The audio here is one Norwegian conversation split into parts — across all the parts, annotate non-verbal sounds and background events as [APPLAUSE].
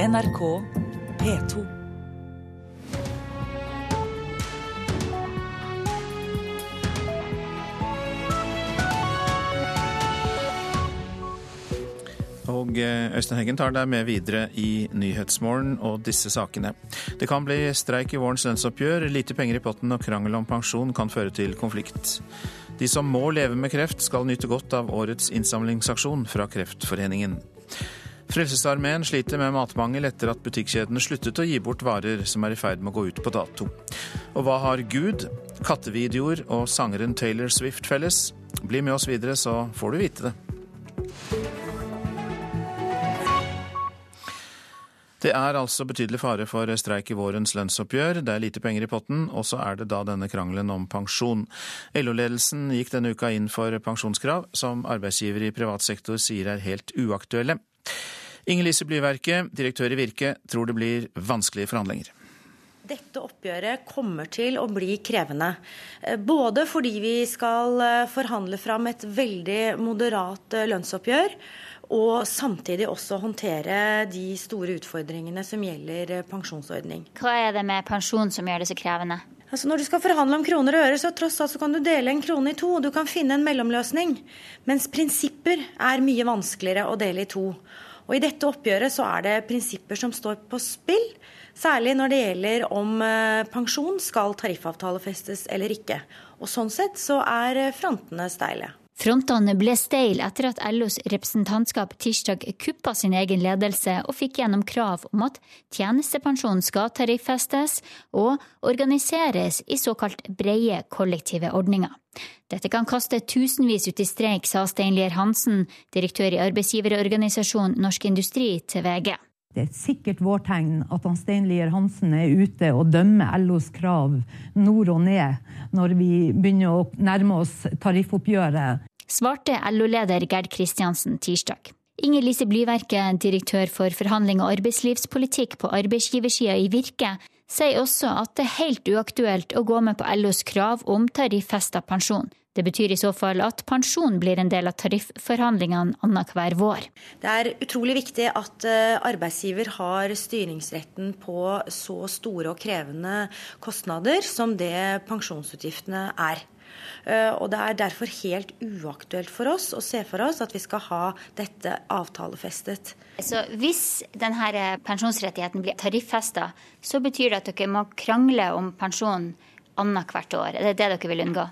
NRK P2. Og eh, Øystein Heggen tar deg med videre i Nyhetsmorgen og disse sakene. Det kan bli streik i vårens lønnsoppgjør, lite penger i potten og krangel om pensjon kan føre til konflikt. De som må leve med kreft, skal nyte godt av årets innsamlingsaksjon fra Kreftforeningen. Frelsesarmeen sliter med matmangel etter at butikkjedene sluttet å gi bort varer som er i ferd med å gå ut på dato. Og hva har Gud, kattevideoer og sangeren Taylor Swift felles? Bli med oss videre, så får du vite det. Det er altså betydelig fare for streik i vårens lønnsoppgjør. Det er lite penger i potten, og så er det da denne krangelen om pensjon. LO-ledelsen gikk denne uka inn for pensjonskrav, som arbeidsgiver i privat sektor sier er helt uaktuelle. Inger Lise Blyverke, direktør i Virke, tror det blir vanskelige forhandlinger. Dette oppgjøret kommer til å bli krevende. Både fordi vi skal forhandle fram et veldig moderat lønnsoppgjør, og samtidig også håndtere de store utfordringene som gjelder pensjonsordning. Hva er det med pensjon som gjør det så krevende? Altså Når du skal forhandle om kroner og øre, så tross alt så kan du dele en krone i to. Du kan finne en mellomløsning. Mens prinsipper er mye vanskeligere å dele i to. Og I dette oppgjøret så er det prinsipper som står på spill. Særlig når det gjelder om pensjon skal tariffavtalefestes eller ikke. Og Sånn sett så er frontene steile. Frontene ble steile etter at LOs representantskap tirsdag kuppa sin egen ledelse og fikk gjennom krav om at tjenestepensjon skal tariffestes og organiseres i såkalt breie kollektive ordninger. Dette kan kaste tusenvis ut i streik, sa Steinlier Hansen, direktør i arbeidsgiverorganisasjonen Norsk Industri, til VG. Det er sikkert vår tegn at han Steinlier Hansen er ute og dømmer LOs krav nord og ned når vi begynner å nærme oss tariffoppgjøret svarte LO-leder Gerd Kristiansen tirsdag. Inger Lise Blyverke, direktør for forhandling og arbeidslivspolitikk på arbeidsgiversida i Virke, sier også at det er helt uaktuelt å gå med på LOs krav om tariffesta pensjon. Det betyr i så fall at pensjon blir en del av tarifforhandlingene annenhver vår. Det er utrolig viktig at arbeidsgiver har styringsretten på så store og krevende kostnader som det pensjonsutgiftene er. Og Det er derfor helt uaktuelt for oss å se for oss at vi skal ha dette avtalefestet. Så Hvis denne pensjonsrettigheten blir tariffesta, så betyr det at dere må krangle om pensjon annethvert år? Er det det dere vil unngå?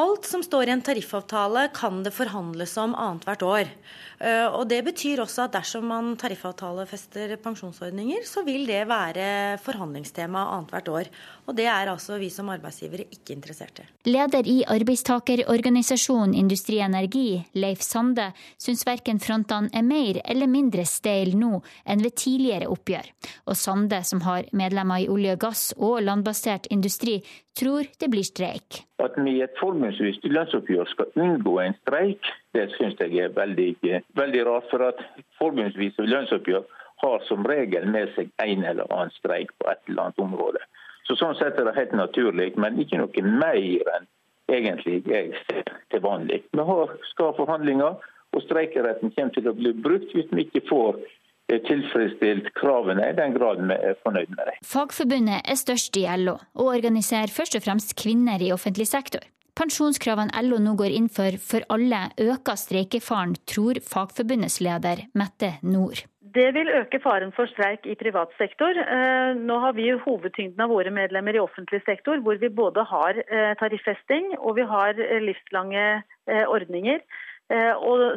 Alt som står i en tariffavtale kan det forhandles om annethvert år. Og Det betyr også at dersom man tariffavtalefester pensjonsordninger, så vil det være forhandlingstema annethvert år. Og det er altså vi som arbeidsgivere ikke interessert i. Leder i arbeidstakerorganisasjonen Industri Energi, Leif Sande, syns verken frontene er mer eller mindre steil nå enn ved tidligere oppgjør. Og Sande, som har medlemmer i olje og gass og landbasert industri, tror det blir streik. At vi i et formålsvis lønnsoppgjør skal unngå en streik, det syns jeg er veldig, veldig rart. For at forbundsvis lønnsoppgjør har som regel med seg en eller annen streik på et eller annet område. Så Sånn sett er det helt naturlig, men ikke noe mer enn egentlig jeg ser til vanlig. Vi har, skal ha forhandlinger, og streikeretten kommer til å bli brukt hvis vi ikke får tilfredsstilt kravene i den grad vi er fornøyd med det. Fagforbundet er størst i LO, og organiserer først og fremst kvinner i offentlig sektor. Pensjonskravene LO nå går inn for for alle, øker streikefaren, tror Fagforbundets leder Mette Nord. Det vil øke faren for streik i privat sektor. Nå har vi hovedtyngden av våre medlemmer i offentlig sektor, hvor vi både har tariffesting og vi har livslange ordninger.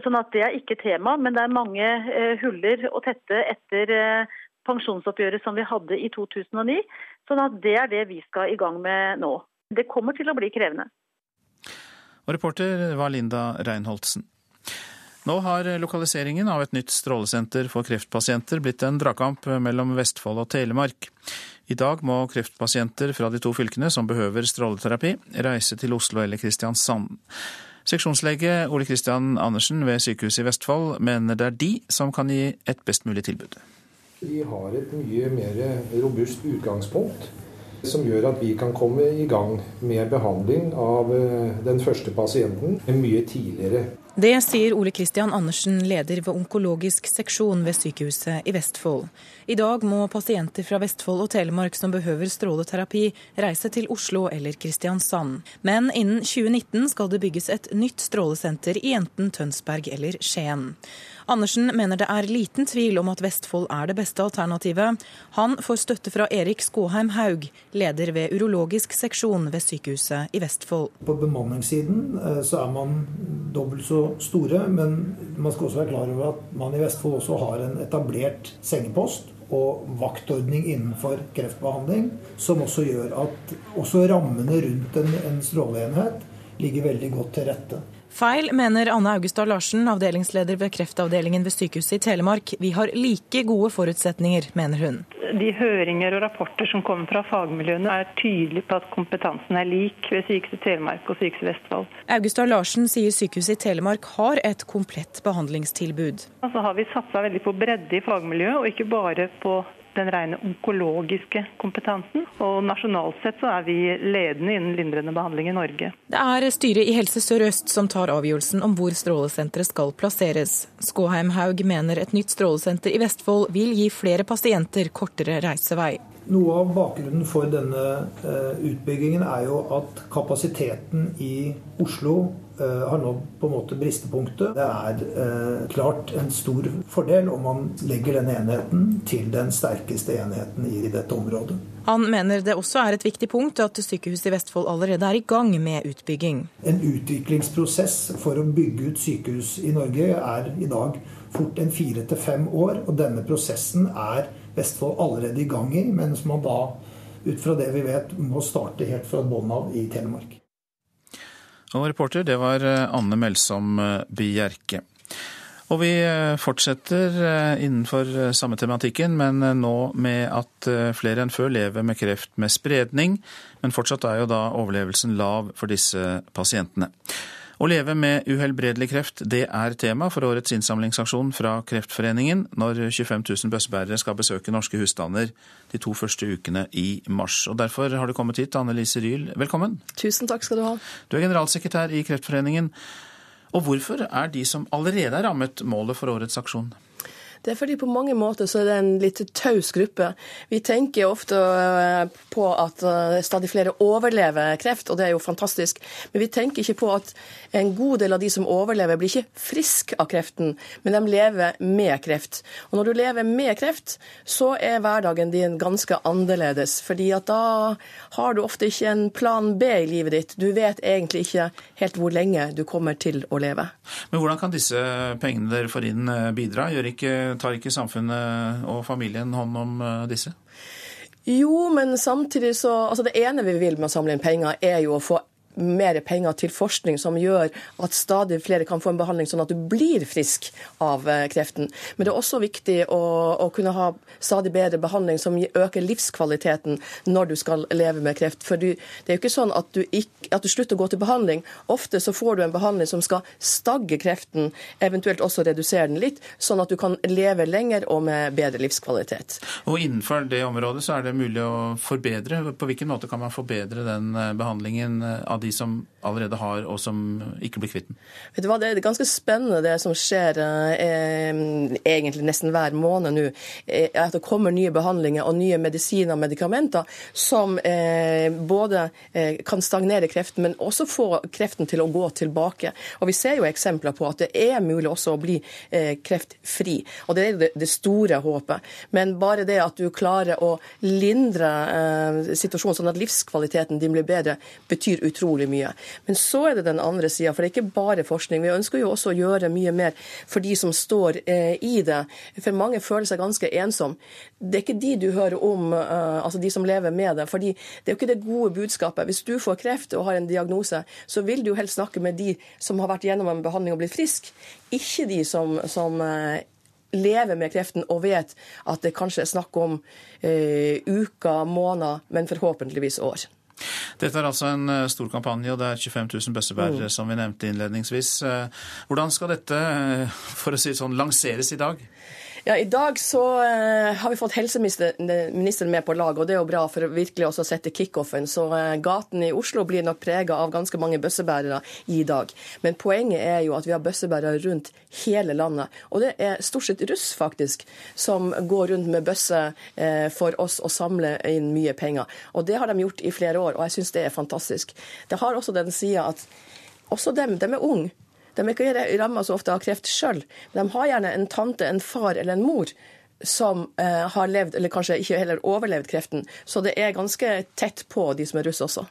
Sånn at Det er ikke tema, men det er mange huller å tette etter pensjonsoppgjøret som vi hadde i 2009. sånn at Det er det vi skal i gang med nå. Det kommer til å bli krevende. Og reporter var Linda Reinholdsen. Nå har lokaliseringen av et nytt strålesenter for kreftpasienter blitt en dragkamp mellom Vestfold og Telemark. I dag må kreftpasienter fra de to fylkene som behøver stråleterapi, reise til Oslo eller Kristiansand. Seksjonslege Ole Kristian Andersen ved Sykehuset i Vestfold mener det er de som kan gi et best mulig tilbud. Vi har et mye mer robust utgangspunkt Som gjør at vi kan komme i gang med behandling av den første pasienten mye tidligere. Det sier Ole Kristian Andersen, leder ved onkologisk seksjon ved sykehuset i Vestfold. I dag må pasienter fra Vestfold og Telemark som behøver stråleterapi, reise til Oslo eller Kristiansand. Men innen 2019 skal det bygges et nytt strålesenter i enten Tønsberg eller Skien. Andersen mener det er liten tvil om at Vestfold er det beste alternativet. Han får støtte fra Erik Skåheim Haug, leder ved urologisk seksjon ved sykehuset i Vestfold. På bemanningssiden eh, så er man dobbelt så store, men man skal også være klar over at man i Vestfold også har en etablert sengepost og vaktordning innenfor kreftbehandling, som også gjør at også rammene rundt en, en stråleenhet ligger veldig godt til rette. Feil, mener Anne Augustad Larsen, avdelingsleder ved kreftavdelingen ved Sykehuset i Telemark. Vi har like gode forutsetninger, mener hun. De høringer og rapporter som kommer fra fagmiljøene er tydelige på at kompetansen er lik ved Sykehuset Telemark og Sykehuset Vestfold. Augustad Larsen sier Sykehuset i Telemark har et komplett behandlingstilbud. Så har vi satsa veldig på bredde i fagmiljøet, og ikke bare på den rene onkologiske kompetansen. Og nasjonalt sett så er vi ledende innen lindrende behandling i Norge. Det er styret i Helse Sør-Øst som tar avgjørelsen om hvor strålesenteret skal plasseres. Skåheim Haug mener et nytt strålesenter i Vestfold vil gi flere pasienter kortere reisevei. Noe av bakgrunnen for denne eh, utbyggingen er jo at kapasiteten i Oslo eh, har nådd på en måte bristepunktet. Det er eh, klart en stor fordel om man legger denne enheten til den sterkeste enheten i dette området. Han mener det også er et viktig punkt at sykehuset i Vestfold allerede er i gang med utbygging. En utviklingsprosess for å bygge ut sykehus i Norge er i dag fort en fire til fem år, og denne prosessen er Vestfold allerede i gang i, mens man da ut fra det vi vet må starte helt fra bånn av i Telemark. Og reporter, det var eh, Anne Melsom eh, Bjerke. Og vi eh, fortsetter innenfor samme tematikken, men nå med at flere enn før lever med kreft med spredning. Men fortsatt er jo da overlevelsen lav for disse pasientene. Å leve med uhelbredelig kreft, det er tema for årets innsamlingsaksjon fra Kreftforeningen når 25 000 bøssebærere skal besøke norske husstander de to første ukene i mars. Og Derfor har du kommet hit, Anne Lise Ryhl. Velkommen. Tusen takk skal du ha. Du er generalsekretær i Kreftforeningen. Og hvorfor er de som allerede er rammet, målet for årets aksjon? Det er fordi på mange måter så er det en litt taus gruppe. Vi tenker ofte eh, på at eh, stadig flere overlever kreft, og det er jo fantastisk. Men vi tenker ikke på at en god del av de som overlever, blir ikke frisk av kreften, men de lever med kreft. Og når du lever med kreft, så er hverdagen din ganske annerledes. fordi at da har du ofte ikke en plan B i livet ditt. Du vet egentlig ikke helt hvor lenge du kommer til å leve. Men hvordan kan disse pengene dere får inn eh, bidra? Gjør ikke tar ikke samfunnet og familien hånd om eh, disse? Jo, men samtidig så Altså det ene vi vil med å samle inn penger, er jo å få mer penger til forskning som gjør at stadig flere kan få en behandling sånn at du blir frisk av eh, kreften. Men det er også viktig å, å kunne ha stadig bedre behandling som øker livskvaliteten når du skal leve med kreft. For du, det er jo ikke sånn at du, ikke, at du, slutter å gå til behandling. Ofte så får du en behandling som skal stagge kreften, eventuelt også redusere den litt, sånn at du kan leve lenger og med bedre livskvalitet. Og innenfor det området så er det mulig å forbedre. På hvilken måte kan man forbedre den eh, behandlingen eh, av de som allerede har, og som ikke blir kvitt den? Vet du hva, Det er ganske spennende det som skjer eh, egentlig nesten hver måned nå. Eh, at det kommer nye behandlinger og nye medisiner og medikamenter som eh, både eh, kan stagnere kreften, men også få kreften til å gå tilbake. Og Vi ser jo eksempler på at det er mulig også å bli eh, kreftfri. Og Det er det, det, store håpet. Men bare det at du klarer å lindre eh, situasjonen sånn at livskvaliteten din blir bedre, betyr utrolig utrolig mye. Men så er det den andre sida, for det er ikke bare forskning. Vi ønsker jo også å gjøre mye mer for de som står eh, i det. For mange føler seg ganske ensom. Det er ikke de du hører om, eh, altså de som lever med det. fordi det er jo ikke det gode budskapet. Hvis du får kreft og har en diagnose, så vil du helst snakke med de som har vært gjennom en behandling og blitt frisk, ikke de som, som eh, lever med kreften og vet at det kanskje er snakk om eh, uker, måneder, men forhåpentligvis år. Dette er altså en eh, stor kampanje, og det er 25 000 bøssebærere, mm. som vi nevnte innledningsvis. Eh, hvordan skal dette, eh, for å si det sånn, lanseres i dag? Ja, I dag så uh, har vi fått helseministeren med på lag, og det er jo bra for å virkelig også sette kickoffen. Så uh, gaten i Oslo blir nok prega av ganske mange bøssebærere i dag. Men poenget er jo at vi har bøssebærere rundt hele landet. Og det er stort sett russ, faktisk, som går rundt med bøsse uh, for oss å samle inn mye penger. Og det har de gjort i flere år, og jeg syns det er fantastisk. Det har også den sida at også dem, de er unge. De er ikke ramma så ofte av kreft sjøl. De har gjerne en tante, en far eller en mor som eh, har levd, eller kanskje ikke heller overlevd kreften. Så det er ganske tett på de som er russ også.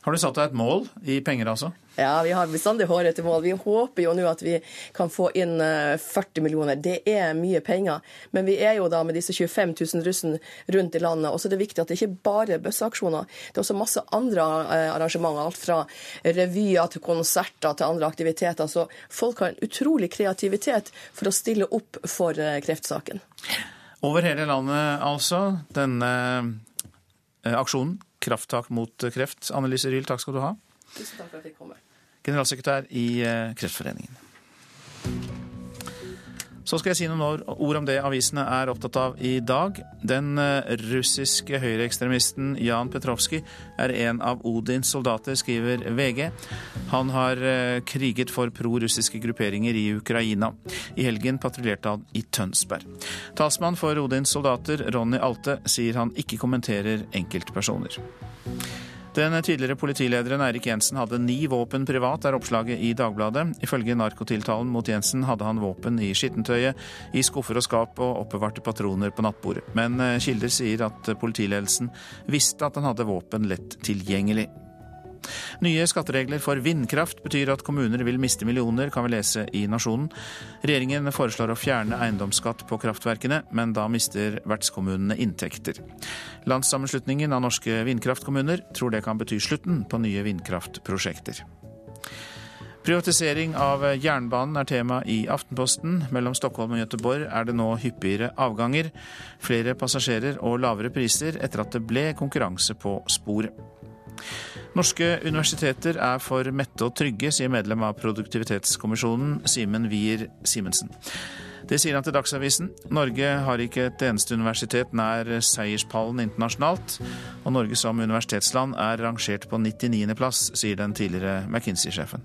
Har du satt deg et mål i penger, altså? Ja, vi har bestandig hårete mål. Vi håper jo nå at vi kan få inn 40 eh, millioner. Det er mye penger. Men vi er jo da med disse 25 000 russen rundt i landet. Og så er det viktig at det ikke bare er bøsseaksjoner. Det er også masse andre eh, arrangementer. Alt fra revyer til konserter til andre aktiviteter. Så folk har en utrolig kreativitet for å stille opp for eh, kreftsaken. Over hele landet, altså. Denne aksjonen. Krafttak mot kreft. Annelise Ryhl, takk skal du ha. Tusen takk for at jeg fikk komme generalsekretær i eh, Kreftforeningen. Så skal jeg si noen ord om det avisene er opptatt av i dag. Den eh, russiske høyreekstremisten Jan Petrovskij er en av Odins soldater, skriver VG. Han har eh, kriget for prorussiske grupperinger i Ukraina. I helgen patruljerte han i Tønsberg. Talsmann for Odins soldater, Ronny Alte, sier han ikke kommenterer enkeltpersoner. Den tidligere politilederen Eirik Jensen hadde ni våpen privat, er oppslaget i Dagbladet. Ifølge narkotiltalen mot Jensen hadde han våpen i skittentøyet, i skuffer og skap og oppbevarte patroner på nattbordet. Men eh, kilder sier at politiledelsen visste at han hadde våpen lett tilgjengelig. Nye skatteregler for vindkraft betyr at kommuner vil miste millioner, kan vi lese i Nasjonen. Regjeringen foreslår å fjerne eiendomsskatt på kraftverkene, men da mister vertskommunene inntekter. Landssammenslutningen av norske vindkraftkommuner tror det kan bety slutten på nye vindkraftprosjekter. Privatisering av jernbanen er tema i Aftenposten. Mellom Stockholm og Gøteborg er det nå hyppigere avganger, flere passasjerer og lavere priser etter at det ble konkurranse på sporet. Norske universiteter er for mette og trygge, sier medlem av produktivitetskommisjonen Simen Wier Simensen. Det sier han til Dagsavisen. Norge har ikke et eneste universitet nær seierspallen internasjonalt, og Norge som universitetsland er rangert på 99. plass, sier den tidligere McKinsey-sjefen.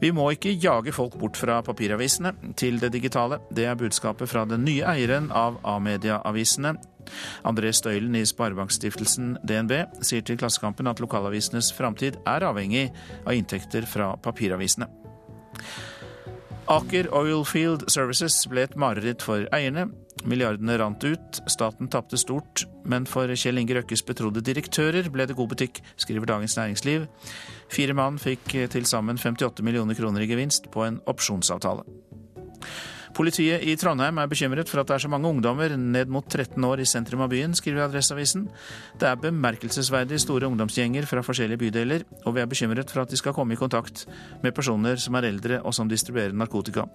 Vi må ikke jage folk bort fra papiravisene til det digitale. Det er budskapet fra den nye eieren av A-media-avisene, André Støylen i Sparebankstiftelsen DNB sier til Klassekampen at lokalavisenes framtid er avhengig av inntekter fra papiravisene. Aker Oilfield Services ble et mareritt for eierne. Milliardene rant ut, staten tapte stort, men for Kjell Inge Røkkes betrodde direktører ble det god butikk, skriver Dagens Næringsliv. Fire mann fikk til sammen 58 millioner kroner i gevinst på en opsjonsavtale. Politiet i Trondheim er bekymret for at det er så mange ungdommer ned mot 13 år i sentrum av byen, skriver Adresseavisen. Det er bemerkelsesverdig store ungdomsgjenger fra forskjellige bydeler, og vi er bekymret for at de skal komme i kontakt med personer som er eldre og som distribuerer narkotika.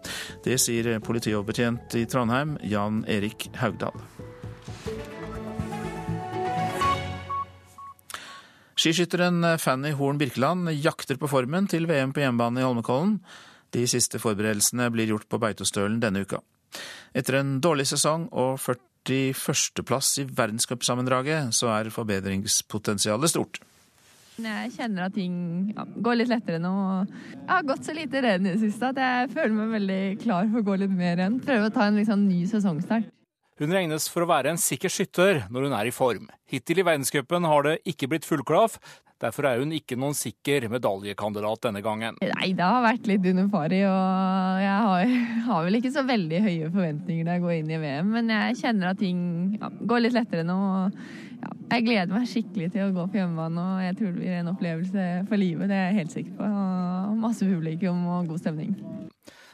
Det sier politioverbetjent i Trondheim, Jan Erik Haugdal. Skiskytteren Fanny Horn Birkeland jakter på formen til VM på hjemmebane i Holmenkollen. De siste forberedelsene blir gjort på Beitostølen denne uka. Etter en dårlig sesong og 41.-plass i verdenscupsammendraget, så er forbedringspotensialet stort. Jeg kjenner at ting går litt lettere nå. Jeg har gått så lite renn i det siste at jeg føler meg veldig klar for å gå litt mer renn. Prøve å ta en liksom, ny sesongstart. Hun regnes for å være en sikker skytter når hun er i form. Hittil i verdenscupen har det ikke blitt fullklaff. Derfor er hun ikke noen sikker medaljekandidat denne gangen. Nei, det har vært litt under pari, og jeg har, har, vel ikke så veldig høye forventninger når jeg går inn i VM, men jeg kjenner at ting ja, går litt lettere nå. Ja, jeg gleder meg skikkelig til å gå på hjemmebane, og jeg tror det blir en opplevelse for livet. Det er jeg helt sikker på. Og masse publikum og god stemning.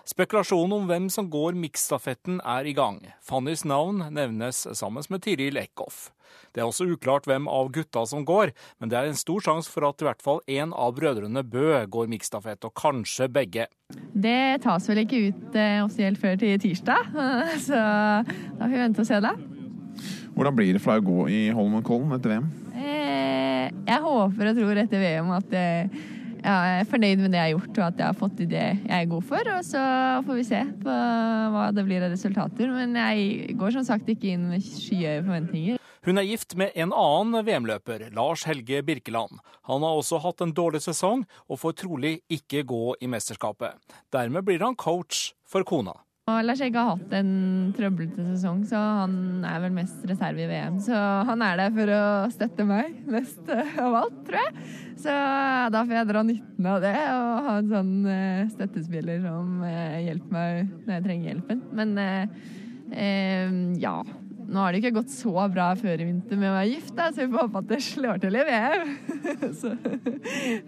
Spekulasjonen om hvem som går miksstafetten er i gang. Fannys navn nevnes sammen med Tiril Eckhoff. Det er også uklart hvem av gutta som går, men det er en stor sjanse for at i hvert fall én av brødrene Bø går miksstafett, og kanskje begge. Det tas vel ikke ut eh, offisielt før til tirsdag, [LAUGHS] så da får vi vente og se det. Hvordan blir det for deg å gå i Holmenkollen etter VM? Eh, jeg håper og tror etter VM at eh, jeg er fornøyd med det jeg har gjort, og at jeg har fått til det jeg er god for. Og så får vi se på hva det blir av resultater. Men jeg går som sagt ikke inn med skyhøye forventninger. Hun er gift med en annen VM-løper, Lars Helge Birkeland. Han har også hatt en dårlig sesong, og får trolig ikke gå i mesterskapet. Dermed blir han coach for kona. Og Lars Egge har hatt en trøblete sesong, så han er vel mest reserve i VM. Så han er der for å støtte meg mest av alt, tror jeg. Så da får jeg dra nytten av det og ha en sånn eh, støttespiller som eh, hjelper meg når jeg trenger hjelpen. Men eh, ja. Nå har det ikke gått så bra før i vinter med å være gift, da, så vi får håpe at det slår til i VM. [LAUGHS] så,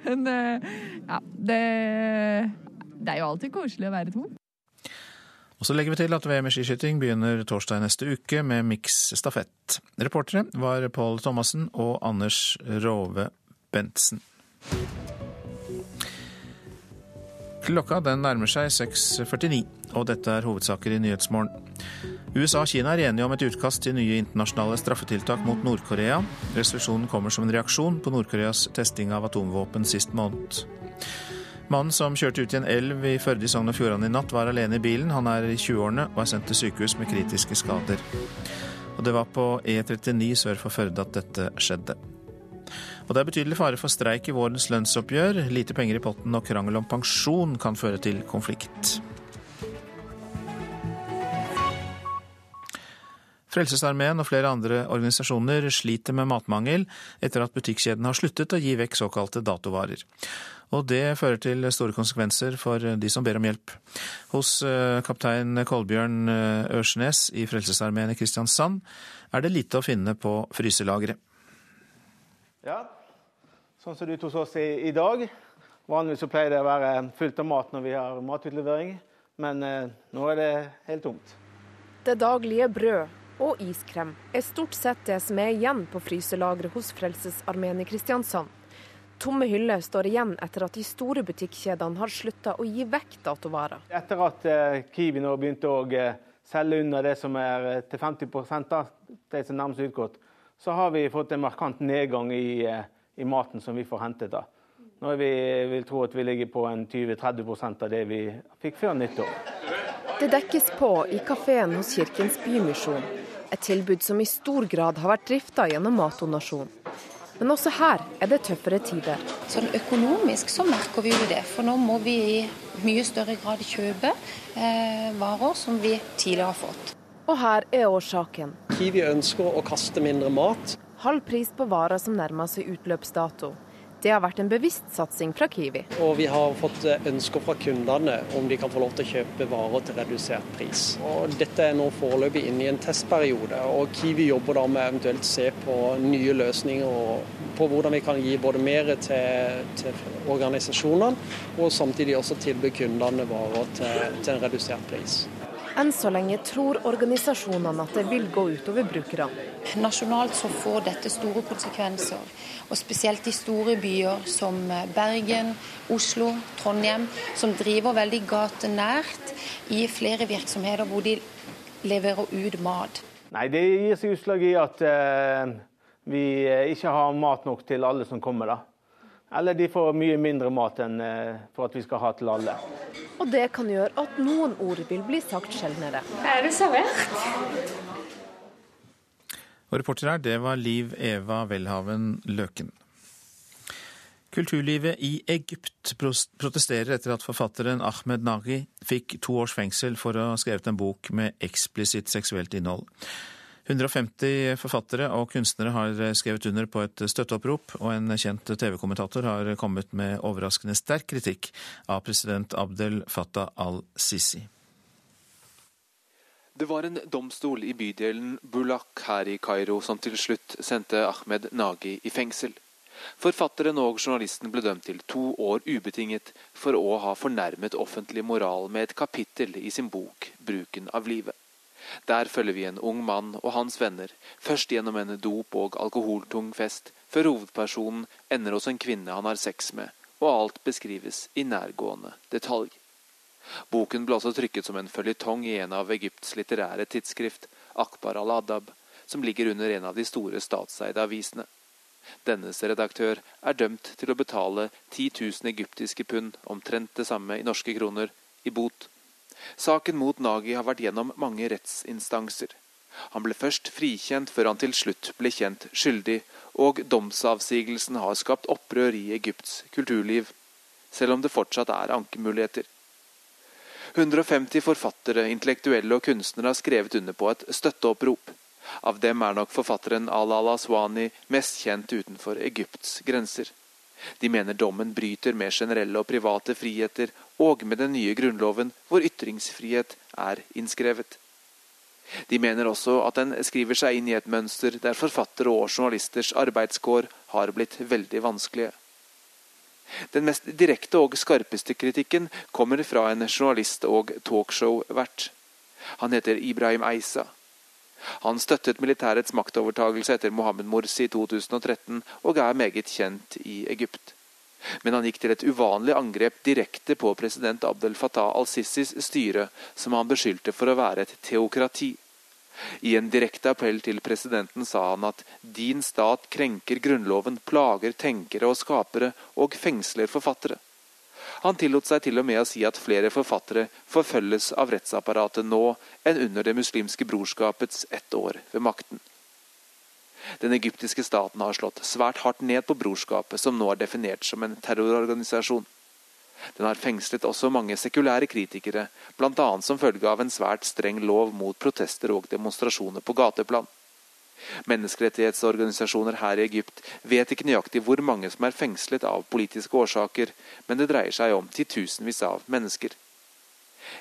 men ja, det, det er jo alltid koselig å være to. Og så legger vi til at VM i skiskyting begynner torsdag neste uke med miks stafett. Reportere var Pål Thomassen og Anders Rove Bentsen. Klokka den nærmer seg 6.49, og dette er hovedsaker i Nyhetsmorgen. USA og Kina er enige om et utkast til nye internasjonale straffetiltak mot Nord-Korea. Resolusjonen kommer som en reaksjon på Nord-Koreas testing av atomvåpen sist måned. Mannen som kjørte ut i en elv i Førde i Sogn og Fjordane i natt, var alene i bilen. Han er i 20-årene og er sendt til sykehus med kritiske skader. Og det var på E39 sør for Førde at dette skjedde. Og det er betydelig fare for streik i vårens lønnsoppgjør. Lite penger i potten og krangel om pensjon kan føre til konflikt. Frelsesarmeen og flere andre organisasjoner sliter med matmangel etter at butikkjeden har sluttet å gi vekk såkalte datovarer. Og det fører til store konsekvenser for de som ber om hjelp. Hos eh, kaptein Kolbjørn eh, Ørsnes i Frelsesarmeen i Kristiansand er det lite å finne på fryselageret. Ja, sånn som det er ute hos oss i, i dag. Vanligvis så pleier det å være fullt av mat når vi har matutlevering, men eh, nå er det helt tomt. Det daglige brød og iskrem er stort sett det som er igjen på fryselageret hos Frelsesarmeen i Kristiansand. Tomme hyller står igjen etter at de store butikkjedene har slutta å gi vekk datovarer. Etter at eh, Kiwi nå begynte å eh, selge under det som er eh, til 50 av det som nærmest utgått, så har vi fått en markant nedgang i, i maten som vi får hentet. da. Nå vi, vil tro at vi ligger på en 20-30% av det vi fikk før nyttår. Det dekkes på i kafeen hos Kirkens Bymisjon, et tilbud som i stor grad har vært drifta gjennom matdonasjon. Men også her er det tøffere tider. Sånn Økonomisk så merker vi jo det, for nå må vi i mye større grad kjøpe eh, varer som vi tidligere har fått. Og her er årsaken. Kiwi ønsker å kaste mindre mat. Halv pris på varer som nærmer seg utløpsdato. Det har vært en bevisst satsing fra Kiwi. Og vi har fått eh, ønsker fra kundene om de kan få lov til å kjøpe varer til redusert pris. Og dette er nå foreløpig inne i en testperiode, og Kiwi jobber da med eventuelt se på nye løsninger og på hvordan vi kan gi både mer til, til organisasjonene, og samtidig også tilby kundene varer til, til en redusert pris. Enn så lenge tror organisasjonene at det vil gå utover brukerne. Nasjonalt så får dette store konsekvenser. Og spesielt i store byer som Bergen, Oslo, Trondheim, som driver veldig gatenært i flere virksomheter hvor de leverer ut mat. Nei, Det gir seg utslag i at eh, vi ikke har mat nok til alle som kommer. da. Eller de får mye mindre mat enn eh, for at vi skal ha til alle. Og det kan gjøre at noen ord vil bli sagt sjeldnere. Er det servert? Og reporter her, det var Liv Eva Welhaven Løken. Kulturlivet i Egypt protesterer etter at forfatteren Ahmed Nagi fikk to års fengsel for å ha skrevet en bok med eksplisitt seksuelt innhold. 150 forfattere og kunstnere har skrevet under på et støtteopprop, og en kjent TV-kommentator har kommet med overraskende sterk kritikk av president Abdel Fattah al-Sisi. Det var en domstol i bydelen Bulak her i Kairo som til slutt sendte Ahmed Nagi i fengsel. Forfatteren og journalisten ble dømt til to år ubetinget for å ha fornærmet offentlig moral med et kapittel i sin bok 'Bruken av livet'. Der følger vi en ung mann og hans venner, først gjennom en dop- og alkoholtung fest, før hovedpersonen ender hos en kvinne han har sex med, og alt beskrives i nærgående detalj. Boken ble også trykket som en føljetong i en av Egypts litterære tidsskrift, Akbar al-Adab, som ligger under en av de store statseide avisene. Dennes redaktør er dømt til å betale 10 000 egyptiske pund, omtrent det samme i norske kroner, i bot. Saken mot Nagi har vært gjennom mange rettsinstanser. Han ble først frikjent før han til slutt ble kjent skyldig, og domsavsigelsen har skapt opprør i Egypts kulturliv, selv om det fortsatt er ankemuligheter. 150 forfattere, intellektuelle og kunstnere har skrevet under på et støtteopprop. Av dem er nok forfatteren Al-Al Aswani mest kjent utenfor Egypts grenser. De mener dommen bryter med generelle og private friheter, og med den nye grunnloven, hvor ytringsfrihet er innskrevet. De mener også at den skriver seg inn i et mønster der forfattere og journalisters arbeidskår har blitt veldig vanskelige. Den mest direkte og skarpeste kritikken kommer fra en journalist og talkshow-vert. Han heter Ibrahim Eisa. Han støttet militærets maktovertagelse etter Mohammed Morsi i 2013, og er meget kjent i Egypt. Men han gikk til et uvanlig angrep direkte på president Abdel Fattah al-Sissis styre, som han beskyldte for å være et teokrati. I en direkte appell til presidenten sa han at din stat krenker grunnloven, plager tenkere og skapere og fengsler forfattere. Han tillot seg til og med å si at flere forfattere forfølges av rettsapparatet nå enn under Det muslimske brorskapets ett år ved makten. Den egyptiske staten har slått svært hardt ned på brorskapet, som nå er definert som en terrororganisasjon. Den har fengslet også mange sekulære kritikere, bl.a. som følge av en svært streng lov mot protester og demonstrasjoner på gateplan. Menneskerettighetsorganisasjoner her i Egypt vet ikke nøyaktig hvor mange som er fengslet av politiske årsaker, men det dreier seg om titusenvis av mennesker.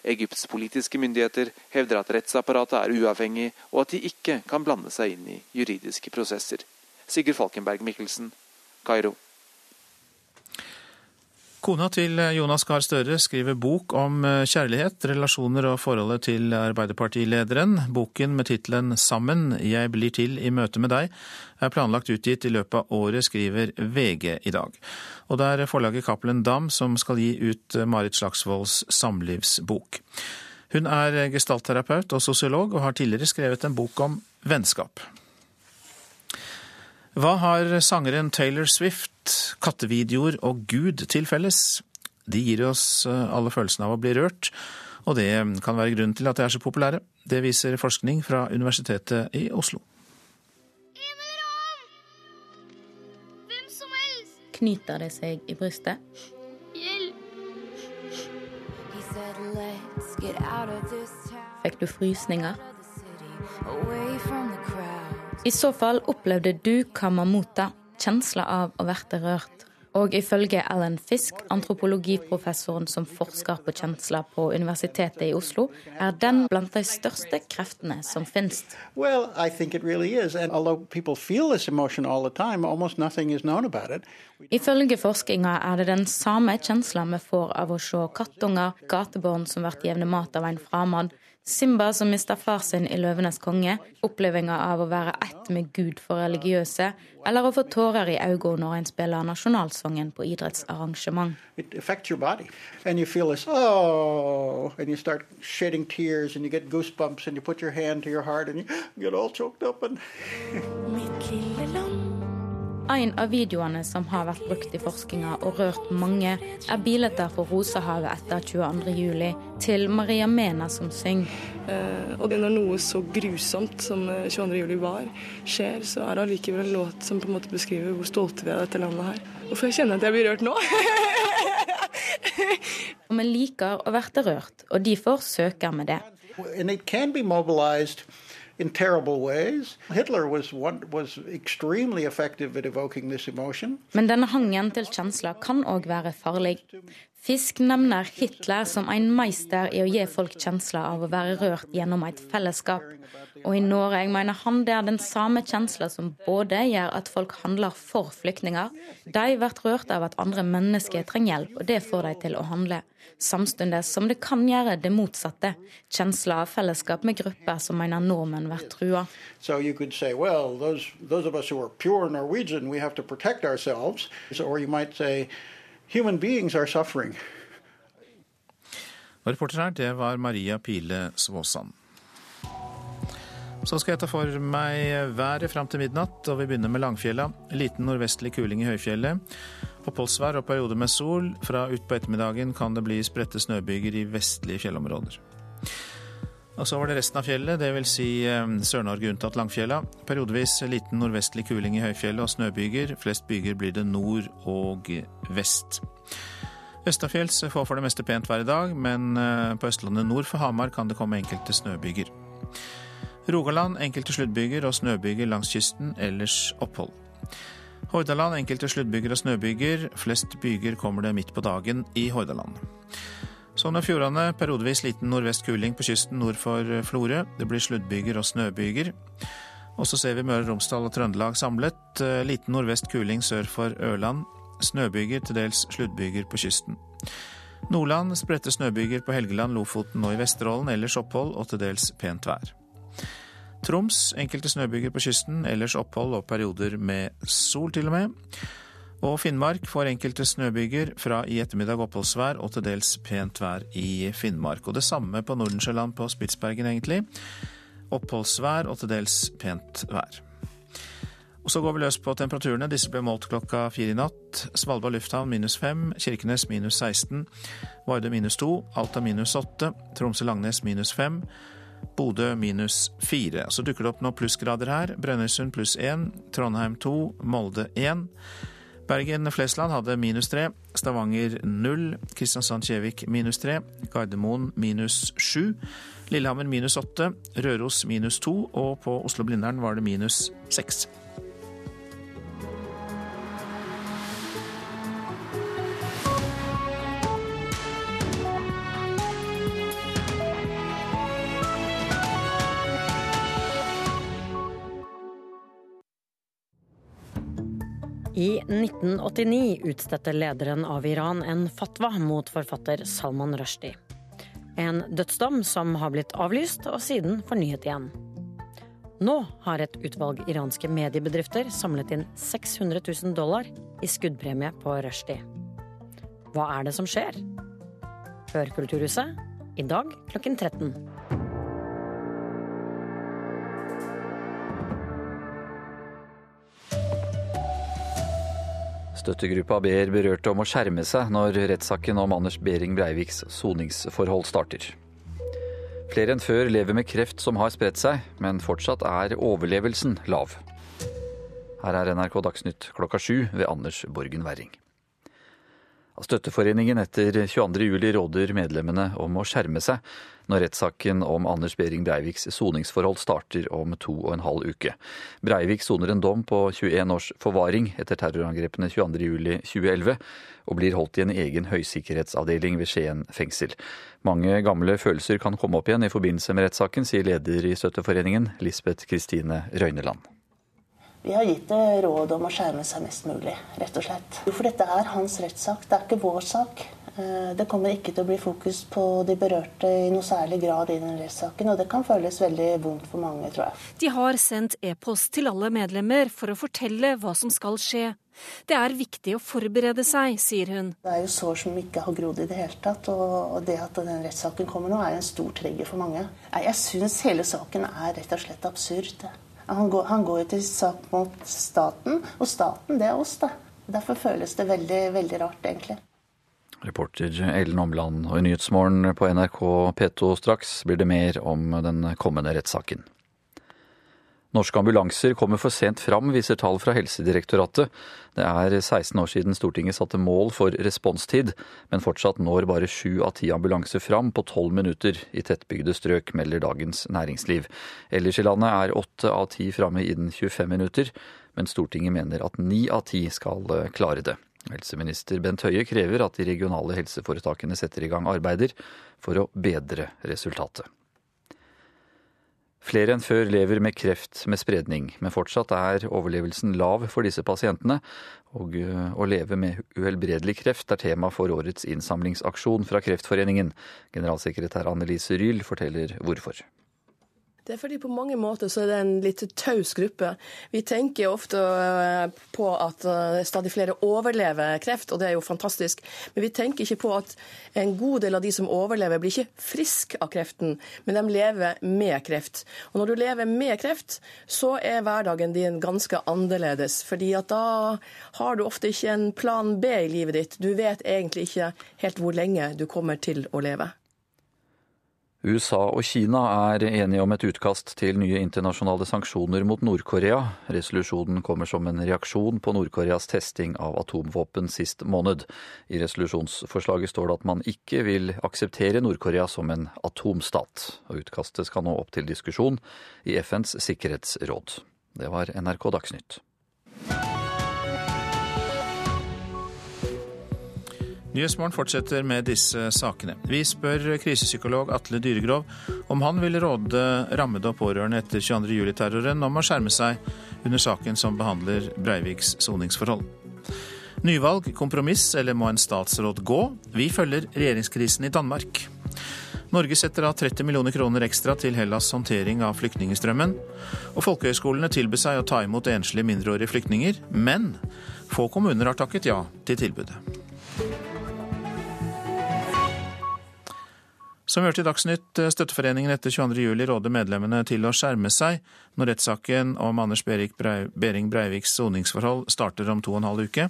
Egypts politiske myndigheter hevder at rettsapparatet er uavhengig, og at de ikke kan blande seg inn i juridiske prosesser. Sigurd Falkenberg Mikkelsen, Kairo. Kona til Jonas Gahr Støre skriver bok om eh, kjærlighet, relasjoner og forholdet til Arbeiderpartilederen. Boken med tittelen 'Sammen jeg blir til i møte med deg' er planlagt utgitt i løpet av året, skriver VG i dag. Og det er forlaget Cappelen Dam som skal gi ut eh, Marit Slagsvolds samlivsbok. Hun er gestaltterapeut og sosiolog, og har tidligere skrevet en bok om vennskap. Hva har sangeren Taylor Swift, kattevideoer og Gud til felles? De gir oss eh, alle følelsen av å bli rørt, og det kan være grunnen til at de er så populære. Det viser forskning fra Universitetet i Oslo. Knyter det seg i brystet? Hjelp! Fikk du frysninger? I så fall opplevde du kamamuta, kjensla av å være rørt. Og ifølge Alan Fisk, antropologiprofessoren som forsker på kjensler på Universitetet i Oslo, er den blant de største kreftene som finnes. Well, really time, Ifølge forskninga er det den samme kjensla vi får av å se kattunger, gatebarn som blir jevne mat av en fremmed, Simba som mista far sin i 'Løvenes konge', opplevelsen av å være ett med Gud for religiøse, eller å få tårer i øynene når en spiller nasjonalsangen på idrettsarrangement. Mitt lille land en av videoene som har vært brukt i forskninga og rørt mange, er bilder fra Rosehavet etter 22.07. til Maria Mena som synger. Eh, og når noe så grusomt som 22.07 var, skjer, så er det allikevel en låt som på en måte beskriver hvor stolte vi er av dette landet her. Og får jeg kjenne at jeg blir rørt nå? [LAUGHS] og vi liker å bli rørt, og derfor søker vi det. And it can be mobilized in terrible ways. Hitler was, one, was extremely effective at evoking this emotion. Men denne hangen til kjensler kan også være farlig. Fisk nevner Hitler som en meister i å gi folk kjensler av å være rørt gjennom et fellesskap. Og i Norge mener han det er den samme kjensla som både gjør at folk handler for flyktninger, de blir rørt av at andre mennesker trenger hjelp, og det får de til å handle. Samtidig som det kan gjøre det motsatte, kjensla av fellesskap med grupper som mener nordmenn blir trua. So you could say, well, those, those of us who are pure Norwegian, we have to protect ourselves. Or you might say, Human beings are suffering. Reporter her, det var Maria Pile Svåsand. Så skal jeg ta for meg været fram til midnatt, og vi begynner med Langfjella. Liten nordvestlig kuling i høyfjellet. Oppholdsvær og perioder med sol. Fra utpå ettermiddagen kan det bli spredte snøbyger i vestlige fjellområder. Og så var det resten av fjellet, dvs. Si eh, Sør-Norge unntatt Langfjella. Periodevis liten nordvestlig kuling i høyfjellet og snøbyger. Flest byger blir det nord og vest. Østafjells får for det meste pent vær i dag, men eh, på Østlandet nord for Hamar kan det komme enkelte snøbyger. Rogaland enkelte sluddbyger og snøbyger langs kysten, ellers opphold. Hordaland enkelte sluddbyger og snøbyger. Flest byger kommer det midt på dagen i Hordaland. Sogn og Fjordane periodevis liten nordvest kuling på kysten nord for Florø. Det blir sluddbyger og snøbyger. Og så ser vi Møre og Romsdal og Trøndelag samlet. Liten nordvest kuling sør for Ørland. Snøbyger, til dels sluddbyger på kysten. Nordland spredte snøbyger på Helgeland, Lofoten og i Vesterålen. Ellers opphold og til dels pent vær. Troms enkelte snøbyger på kysten, ellers opphold og perioder med sol til og med. Og Finnmark får enkelte snøbyger, fra i ettermiddag oppholdsvær og til dels pent vær i Finnmark. Og det samme på Nordensjøland på Spitsbergen, egentlig. Oppholdsvær og til dels pent vær. Og Så går vi løs på temperaturene. Disse ble målt klokka fire i natt. Svalbard lufthavn minus fem, Kirkenes minus 16, Vardø minus to, Alta minus åtte, Tromsø-Langnes minus fem, Bodø minus fire. Så dukker det opp noen plussgrader her. Brønnøysund pluss én, Trondheim to, Molde én. Bergen-Flesland hadde minus tre, Stavanger null, Kristiansand-Kjevik minus tre, Gardermoen minus sju, Lillehammer minus åtte, Røros minus to, og på Oslo-Blindern var det minus seks. I 1989 utstedte lederen av Iran en fatwa mot forfatter Salman Rushdie. En dødsdom som har blitt avlyst og siden fornyet igjen. Nå har et utvalg iranske mediebedrifter samlet inn 600 000 dollar i skuddpremie på Rushdie. Hva er det som skjer? Hør Kulturhuset i dag klokken 13. Støttegruppa ber berørte om å skjerme seg når rettssaken om Anders Behring Breiviks soningsforhold starter. Flere enn før lever med kreft som har spredt seg, men fortsatt er overlevelsen lav. Her er NRK Dagsnytt klokka sju ved Anders Borgen Werring. Støtteforeningen etter 22.07 råder medlemmene om å skjerme seg når rettssaken om Anders Behring Breiviks soningsforhold starter om to og en halv uke. Breivik soner en dom på 21 års forvaring etter terrorangrepene 22.07.2011, og blir holdt i en egen høysikkerhetsavdeling ved Skien fengsel. Mange gamle følelser kan komme opp igjen i forbindelse med rettssaken, sier leder i Støtteforeningen, Lisbeth Kristine Røyneland. Vi har gitt det råd om å skjerme seg mest mulig, rett og slett. For dette er hans rettssak, det er ikke vår sak. Eh, det kommer ikke til å bli fokus på de berørte i noe særlig grad i den rettssaken, og det kan føles veldig vondt for mange, tror jeg. De har sendt e-post til alle medlemmer for å fortelle hva som skal skje. Det er viktig å forberede seg, sier hun. Det er jo sår som ikke har grodd i det hele tatt, og det at den rettssaken kommer nå, er en stor trigger for mange. Jeg syns hele saken er rett og slett absurd. Han går, han går til sak mot staten, og staten, det er oss, da. Derfor føles det veldig, veldig rart, egentlig. Reporter Ellen Omland, og i Nyhetsmorgen på NRK P2 straks blir det mer om den kommende rettssaken. Norske ambulanser kommer for sent fram, viser tall fra Helsedirektoratet. Det er 16 år siden Stortinget satte mål for responstid, men fortsatt når bare sju av ti ambulanser fram på tolv minutter i tettbygde strøk, melder Dagens Næringsliv. Ellers i landet er åtte av ti framme innen 25 minutter, men Stortinget mener at ni av ti skal eh, klare det. Helseminister Bent Høie krever at de regionale helseforetakene setter i gang arbeider for å bedre resultatet. Flere enn før lever med kreft med spredning, men fortsatt er overlevelsen lav for disse pasientene. Og eh, å leve med uhelbredelig kreft er tema for årets innsamlingsaksjon fra Kreftforeningen. Generalsekretær Annelise Ryl forteller hvorfor. Det er fordi på mange måter så er det en litt taus gruppe. Vi tenker ofte eh, på at eh, stadig flere overlever kreft, og det er jo fantastisk. Men vi tenker ikke på at en god del av de som overlever, blir ikke frisk av kreften, men de lever med kreft. Og når du lever med kreft, så er hverdagen din ganske annerledes. fordi at da har du ofte ikke en plan B i livet ditt. Du vet egentlig ikke helt hvor lenge du kommer til å leve. USA og Kina er enige om et utkast til nye internasjonale sanksjoner mot Nord-Korea. Resolusjonen kommer som en reaksjon på Nord-Koreas testing av atomvåpen sist måned. I resolusjonsforslaget står det at man ikke vil akseptere Nord-Korea som en atomstat. Og utkastet skal nå opp til diskusjon i FNs sikkerhetsråd. Det var NRK Dagsnytt. Nyhetsmorgen fortsetter med disse sakene. Vi spør krisepsykolog Atle Dyregrov om han vil råde rammede og pårørende etter 22.07-terroren om å skjerme seg under saken som behandler Breiviks soningsforhold. Nyvalg, kompromiss eller må en statsråd gå? Vi følger regjeringskrisen i Danmark. Norge setter av 30 millioner kroner ekstra til Hellas' håndtering av flyktningstrømmen. Og folkehøyskolene tilbød seg å ta imot enslige mindreårige flyktninger, men få kommuner har takket ja til tilbudet. Som vi hørte i Dagsnytt, eh, Støtteforeningen etter 22.07 råder medlemmene til å skjerme seg når rettssaken om Anders Behring Breiviks soningsforhold starter om to og en halv uke.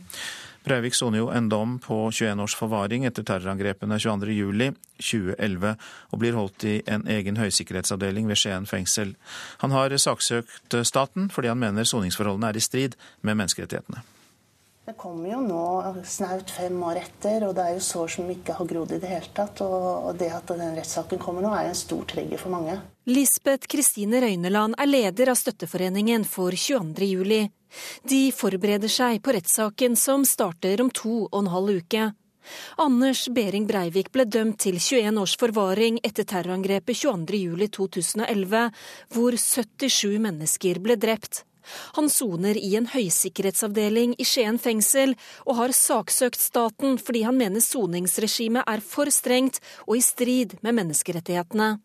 Breivik soner jo en dom på 21 års forvaring etter terrorangrepene 22.07.2011, og blir holdt i en egen høysikkerhetsavdeling ved Skien fengsel. Han har saksøkt staten fordi han mener soningsforholdene er i strid med menneskerettighetene. Det kommer jo nå snaut fem år etter, og det er jo sår som ikke har grodd i det hele tatt. Og det at den rettssaken kommer nå, er en stor trigger for mange. Lisbeth Kristine Røyneland er leder av Støtteforeningen for 22. juli. De forbereder seg på rettssaken som starter om to og en halv uke. Anders Behring Breivik ble dømt til 21 års forvaring etter terrorangrepet 22.07.2011, hvor 77 mennesker ble drept. Han soner i en høysikkerhetsavdeling i Skien fengsel, og har saksøkt staten fordi han mener soningsregimet er for strengt og i strid med menneskerettighetene.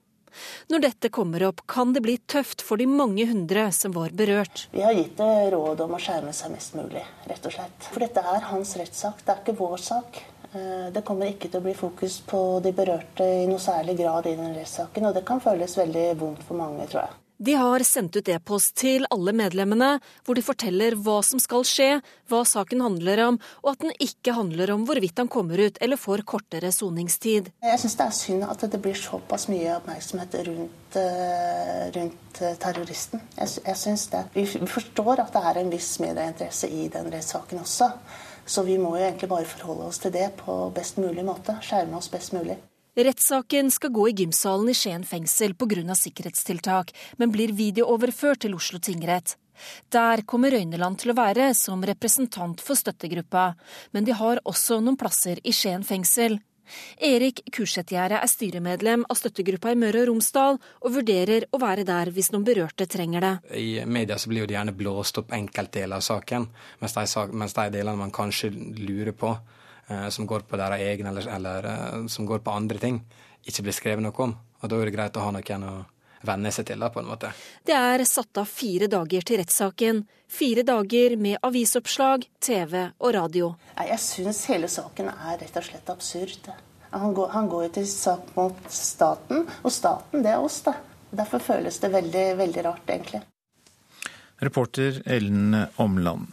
Når dette kommer opp, kan det bli tøft for de mange hundre som var berørt. Vi har gitt det råd om å skjerme seg mest mulig, rett og slett. For dette er hans rettssak, det er ikke vår sak. Eh, det kommer ikke til å bli fokus på de berørte i noe særlig grad i den rettssaken, og det kan føles veldig vondt for mange, tror jeg. De har sendt ut e-post til alle medlemmene, hvor de forteller hva som skal skje, hva saken handler om, og at den ikke handler om hvorvidt han kommer ut eller får kortere soningstid. Jeg syns det er synd at det blir såpass mye oppmerksomhet rundt, eh, rundt eh, terroristen. Jeg, jeg synes det. Vi forstår at det er en viss medieinteresse i den rettssaken også. Så vi må jo egentlig bare forholde oss til det på best mulig måte. Skjerme oss best mulig. Rettssaken skal gå i gymsalen i Skien fengsel pga. sikkerhetstiltak, men blir videooverført til Oslo tingrett. Der kommer Røyneland til å være som representant for støttegruppa, men de har også noen plasser i Skien fengsel. Erik Kursetgjerde er styremedlem av støttegruppa i Møre og Romsdal, og vurderer å være der hvis noen berørte trenger det. I media så blir det gjerne blåst opp enkeltdeler av saken, mens de, mens de delene man kanskje lurer på, som går på deres egen, eller, eller eh, som går på andre ting, ikke blir skrevet noe om. Og da er det greit å ha noen å venne seg til, da, på en måte. Det er satt av fire dager til rettssaken. Fire dager med avisoppslag, TV og radio. Jeg syns hele saken er rett og slett absurd. Han går, han går til sak mot staten, og staten, det er oss, da. Derfor føles det veldig, veldig rart, egentlig. Reporter Ellen Omland.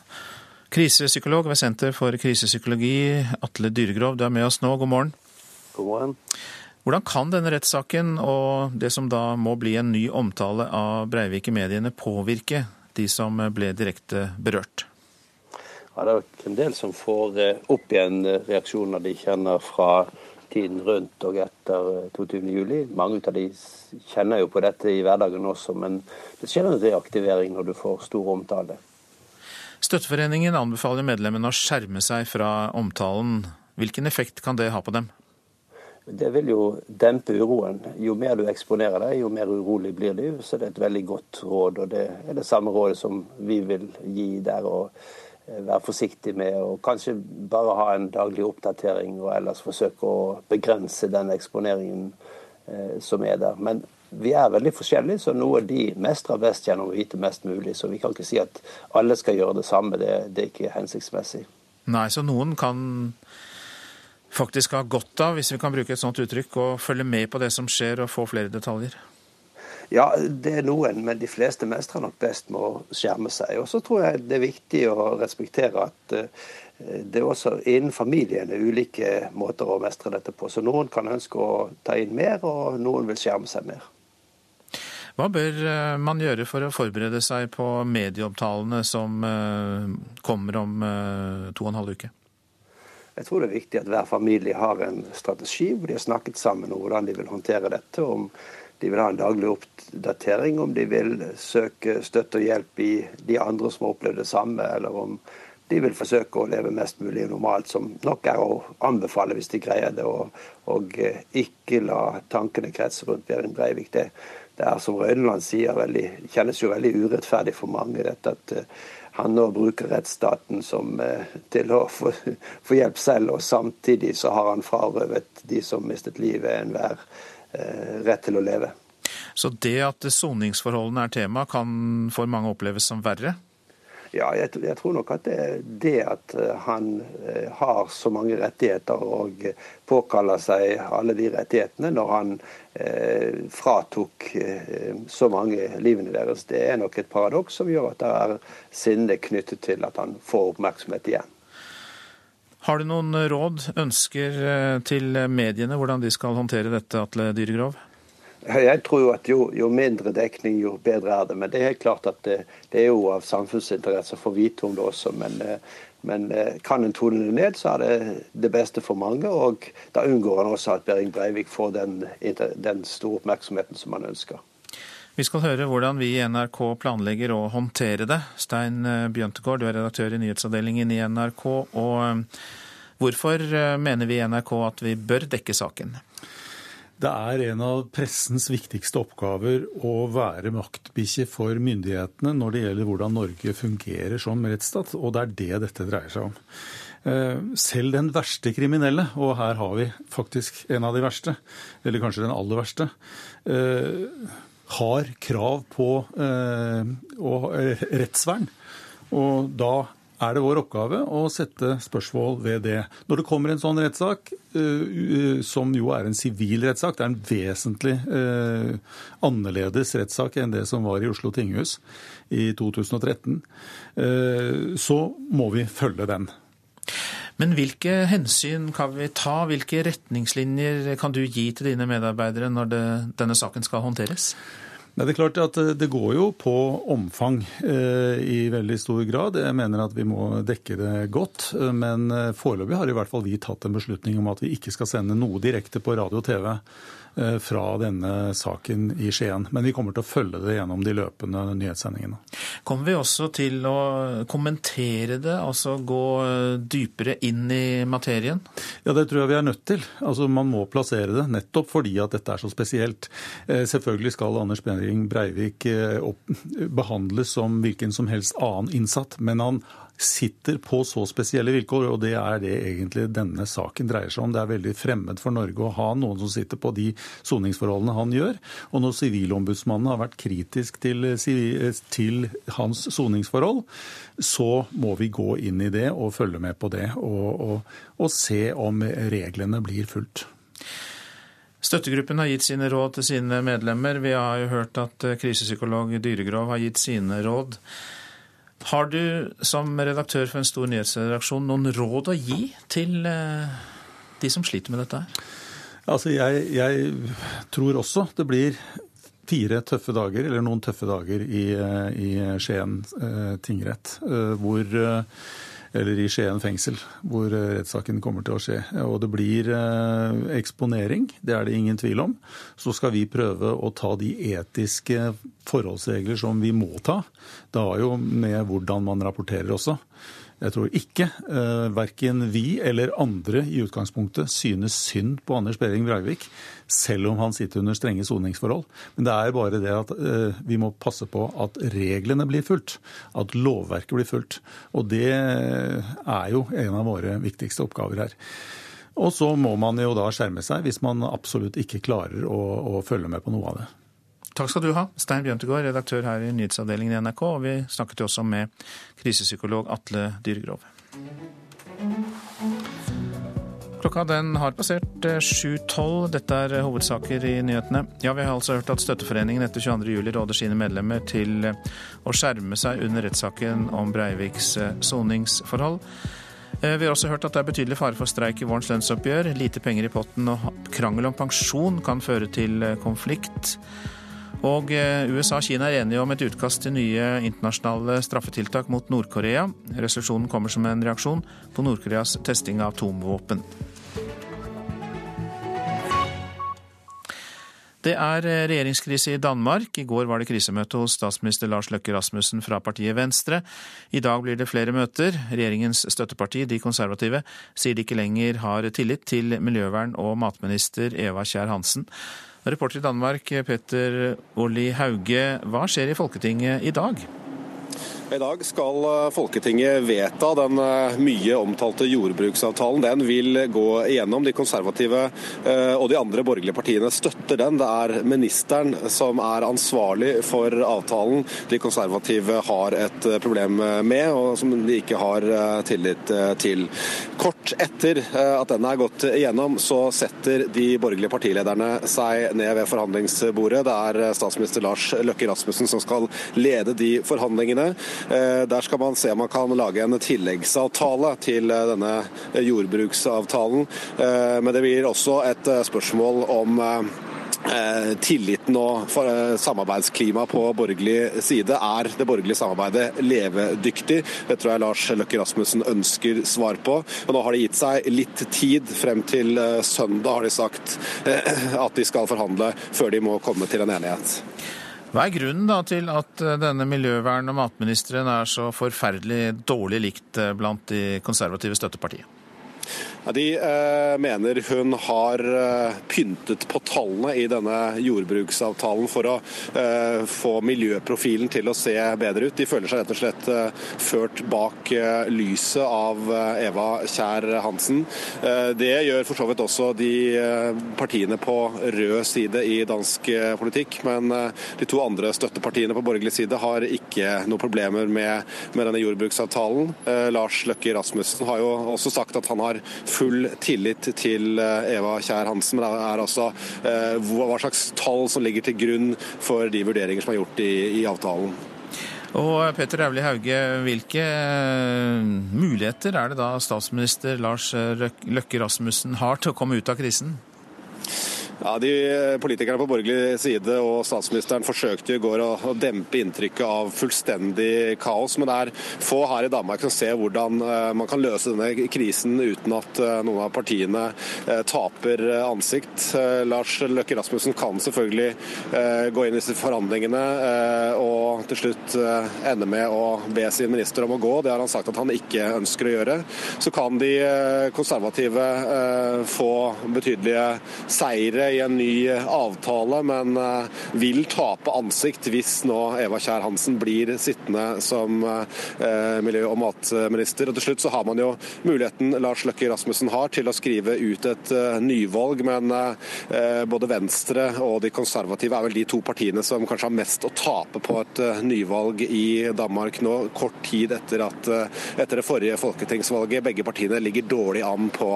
Krisepsykolog ved Senter for krisepsykologi, Atle Dyregrov, du er med oss nå. God morgen. God morgen. Hvordan kan denne rettssaken og det som da må bli en ny omtale av Breivik i mediene, påvirke de som ble direkte berørt? Ja, det er en del som får eh, opp igjen reaksjoner de kjenner fra tiden rundt og etter 22.07. Eh, Mange av de kjenner jo på dette i hverdagen også, men det skjer en reaktivering når du får stor omtale. Støtteforeningen anbefaler medlemmene å skjerme seg fra omtalen. Hvilken effekt kan det ha på dem? Det vil jo dempe uroen. Jo mer du eksponerer deg, jo mer urolig blir du. Så det er et veldig godt råd, og det er det samme rådet som vi vil gi der. å eh, være forsiktig med og kanskje bare ha en daglig oppdatering, og ellers forsøke å begrense den eksponeringen eh, som er der. Men vi er veldig forskjellige, så noe de mestrer best gjennom å vite mest mulig. Så vi kan ikke si at alle skal gjøre det samme. Det, det er ikke hensiktsmessig. Nei, så noen kan faktisk ha godt av, hvis vi kan bruke et sånt uttrykk, å følge med på det som skjer og få flere detaljer? Ja, det er noen, men de fleste mestrer nok best med å skjerme seg. Og så tror jeg det er viktig å respektere at eh, det er også innen familien er ulike måter å mestre dette på. Så noen kan ønske å ta inn mer, og noen vil skjerme seg mer. Hva bør eh, man gjøre for å forberede seg på medieomtalene som eh, kommer om eh, to og en halv uke? Jeg tror det er viktig at hver familie har en strategi hvor de har snakket sammen om hvordan de vil håndtere dette. Om de vil ha en daglig oppdatering, om de vil søke støtte og hjelp i de andre som har opplevd det samme, eller om de vil forsøke å leve mest mulig normalt, som nok er å anbefale hvis de greier det. Og, og ikke la tankene kretse rundt Behring Breivik. Det, det er som Røydeland sier, veldig, kjennes jo veldig urettferdig for mange dette at uh, han nå bruker rettsstaten som, uh, til å få, [LAUGHS] få, hjelp selv, og samtidig så har han frarøvet de som mistet livet, enhver eh, rett til å leve. Så det at soningsforholdene er tema, kan for mange oppleves som verre? Ja, jeg, jeg, tror nok at det, det at eh, han eh, har så mange rettigheter og påkaller seg alle de rettighetene når han eh, fratok eh, så mange livene deres, det er nok et paradoks som gjør at det er sinne knyttet til at han får oppmerksomhet igjen. Har du noen råd, ønsker eh, til mediene, hvordan de skal håndtere dette, Atle Dyregrov? Jeg tror jo at jo, jo, mindre dekning, jo bedre er det. Men det er helt klart at det, det er jo av samfunnsinteresse å få vite om det også. Men, eh, men eh, kan en tone det ned, så er det det beste for mange. Og da unngår han også at Behring Breivik får den, den store oppmerksomheten som han ønsker. Vi skal høre hvordan vi i NRK planlegger å håndtere det. Stein eh, Bjøntegård, du er redaktør i nyhetsavdelingen i NRK. Og hvorfor mener vi i NRK at vi bør dekke saken? Det er en av pressens viktigste oppgaver å være maktbikkje for myndighetene når det gjelder hvordan Norge fungerer som rettsstat, og det er det dette dreier seg om. Eh, selv den verste kriminelle, og her har vi faktisk en av de verste, eller kanskje den aller verste, eh, har krav på eh, rettsvern. Og da er det vår oppgave å sette spørsmål ved det. Når det kommer en sånn rettssak, uh, som jo er en sivil rettssak, det er en vesentlig uh, annerledes rettssak enn det som var i Oslo tinghus i 2013, uh, så må vi følge den. Men hvilke hensyn kan vi ta, hvilke retningslinjer kan du gi til dine medarbeidere når det, denne saken skal håndteres? Nei, det er klart at eh, det går jo på omfang eh, i veldig stor grad. Jeg mener at vi må dekke det godt. Eh, men eh, foreløpig har i hvert fall vi tatt en beslutning om at vi ikke skal sende noe direkte på radio og TV fra denne saken i Skien. Men vi kommer til å følge det gjennom de løpende nyhetssendingene. Kommer vi også til å kommentere det, altså gå eh, dypere inn i materien? Ja, det tror jeg vi er nødt til. Altså, Man må plassere det, nettopp fordi at dette er så spesielt. Eh, selvfølgelig skal Anders Behring Breivik behandles som hvilken som helst annen innsatt, men han sitter på så spesielle vilkår, og det er det egentlig denne saken dreier seg om. Det er veldig fremmed for Norge å ha noen som sitter på de soningsforholdene han gjør. Og når Sivilombudsmannen har vært kritisk til, til hans soningsforhold, så må vi gå inn i det og følge med på det, og, og, og se om reglene blir fulgt. Støttegruppen har gitt sine råd til sine medlemmer. Vi har jo hørt at krisepsykolog Dyregrov har gitt sine råd. Har du som redaktør for en stor nyhetsredaksjon noen råd å gi til eh, de som sliter med dette her? Altså, jeg, jeg, tror også det blir fire tøffe dager, eller noen tøffe dager, i, eh, i Skien eh, tingrett. Hvor eller i Skien fengsel, hvor eh, rettssaken kommer til å skje. Og det blir eh, eksponering, det er det ingen tvil om. Så skal vi prøve å ta de etiske forholdsregler som vi må ta. Det har jo med hvordan man rapporterer også. Jeg tror ikke eh, verken vi eller andre i utgangspunktet synes synd på Anders Behring Breivik, selv om han sitter under strenge soningsforhold. Men det er bare det at eh, vi må passe på at reglene blir fulgt. At lovverket blir fulgt. Og det er jo en av våre viktigste oppgaver her. Og så må man jo da skjerme seg hvis man absolutt ikke klarer å, å følge med på noe av det. Takk skal du ha, Stein Bjøntegård, redaktør her i nyhetsavdelingen i NRK. Og vi snakket jo også med krisepsykolog Atle Dyrgrov. Klokka den har passert 7.12. Dette er hovedsaker i nyhetene. Ja, Vi har altså hørt at Støtteforeningen etter 22.07 råder sine medlemmer til å skjerme seg under rettssaken om Breiviks soningsforhold. Vi har også hørt at det er betydelig fare for streik i vårens lønnsoppgjør. Lite penger i potten og krangel om pensjon kan føre til konflikt. Og USA og Kina er enige om et utkast til nye internasjonale straffetiltak mot Nord-Korea. Resolusjonen kommer som en reaksjon på Nord-Koreas testing av atomvåpen. Det er regjeringskrise i Danmark. I går var det krisemøte hos statsminister Lars Løkke Rasmussen fra partiet Venstre. I dag blir det flere møter. Regjeringens støtteparti, De konservative, sier de ikke lenger har tillit til miljøvern- og matminister Eva Kjær Hansen. Reporter i Danmark, Petter Olli Hauge, hva skjer i Folketinget i dag? I dag skal Folketinget vedta den mye omtalte jordbruksavtalen. Den vil gå igjennom. De konservative og de andre borgerlige partiene støtter den. Det er ministeren som er ansvarlig for avtalen de konservative har et problem med, og som de ikke har tillit til. Kort etter at den er gått igjennom, så setter de borgerlige partilederne seg ned ved forhandlingsbordet. Det er statsminister Lars Løkke Rasmussen som skal lede de forhandlingene. Der skal man se om man kan lage en tilleggsavtale til denne jordbruksavtalen. Men det blir også et spørsmål om tilliten og samarbeidsklimaet på borgerlig side. Er det borgerlige samarbeidet levedyktig? Det tror jeg Lars Løkke Rasmussen ønsker svar på. Og nå har de gitt seg litt tid. Frem til søndag har de sagt at de skal forhandle før de må komme til en enighet. Hva er grunnen da til at denne miljøvern- og matministeren er så forferdelig dårlig likt blant de konservative støttepartiene? De eh, mener hun har eh, pyntet på tallene i denne jordbruksavtalen for å eh, få miljøprofilen til å se bedre ut. De føler seg rett og slett ført bak lyset av Eva Kjær Hansen. det gjør for så vidt også de partiene på rød side i dansk politikk, men de to andre støttepartiene på borgerlig side har ikke noen problemer med, med denne jordbruksavtalen. Lars Løkke Rasmussen har jo også sagt at han har full tillit til Eva Kjær Hansen. Men det er altså hva slags tall som ligger til grunn for de vurderinger som er gjort i, i avtalen. Og Petter Auli Hauge, hvilke muligheter er det da statsminister Lars Løkke Rasmussen har til å komme ut av krisen? Ja, de Politikerne på borgerlig side og statsministeren forsøkte i går å, dempe inntrykket av fullstendig kaos. Men det er få her i Danmark som ser hvordan uh, man kan løse denne krisen uten at uh, noen av partiene taper ansikt. Lars Løkke Rasmussen kan selvfølgelig gå inn i disse forhandlingene og til slutt ende med å be sin minister om å gå. Det har han sagt at han ikke ønsker å gjøre. Så kan de konservative få betydelige seire i en ny avtale, men vil tape ansikt hvis nå Eva Kjær Hansen blir sittende som miljø- og matminister. Og til slutt så har man jo muligheten Lars Løkke Rasmussen har til å skrive ut et nyvalg, men både Venstre og de konservative er vel de to partiene som kanskje har mest å tape på et nyvalg i Danmark nå, kort tid etter at etter det forrige folketingsvalget begge partiene ligger dårlig an på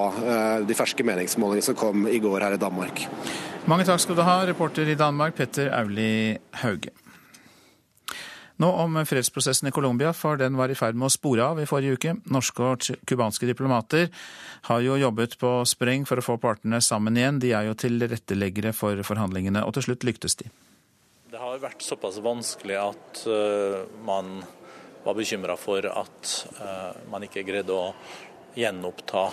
de ferske meningsmålingene som kom i går her i Danmark. Mange takk skal du ha, reporter i Danmark Petter Auli Hauge. Nå om fredsprosessen i Colombia, for den var i ferd med å spore av i forrige uke. Norske og cubanske diplomater har jo jobbet på spreng for å få partene sammen igjen. De er jo tilretteleggere for forhandlingene, og til slutt lyktes de. Det har vært såpass vanskelig at uh, man var bekymra for at uh, man ikke greide å gjenoppta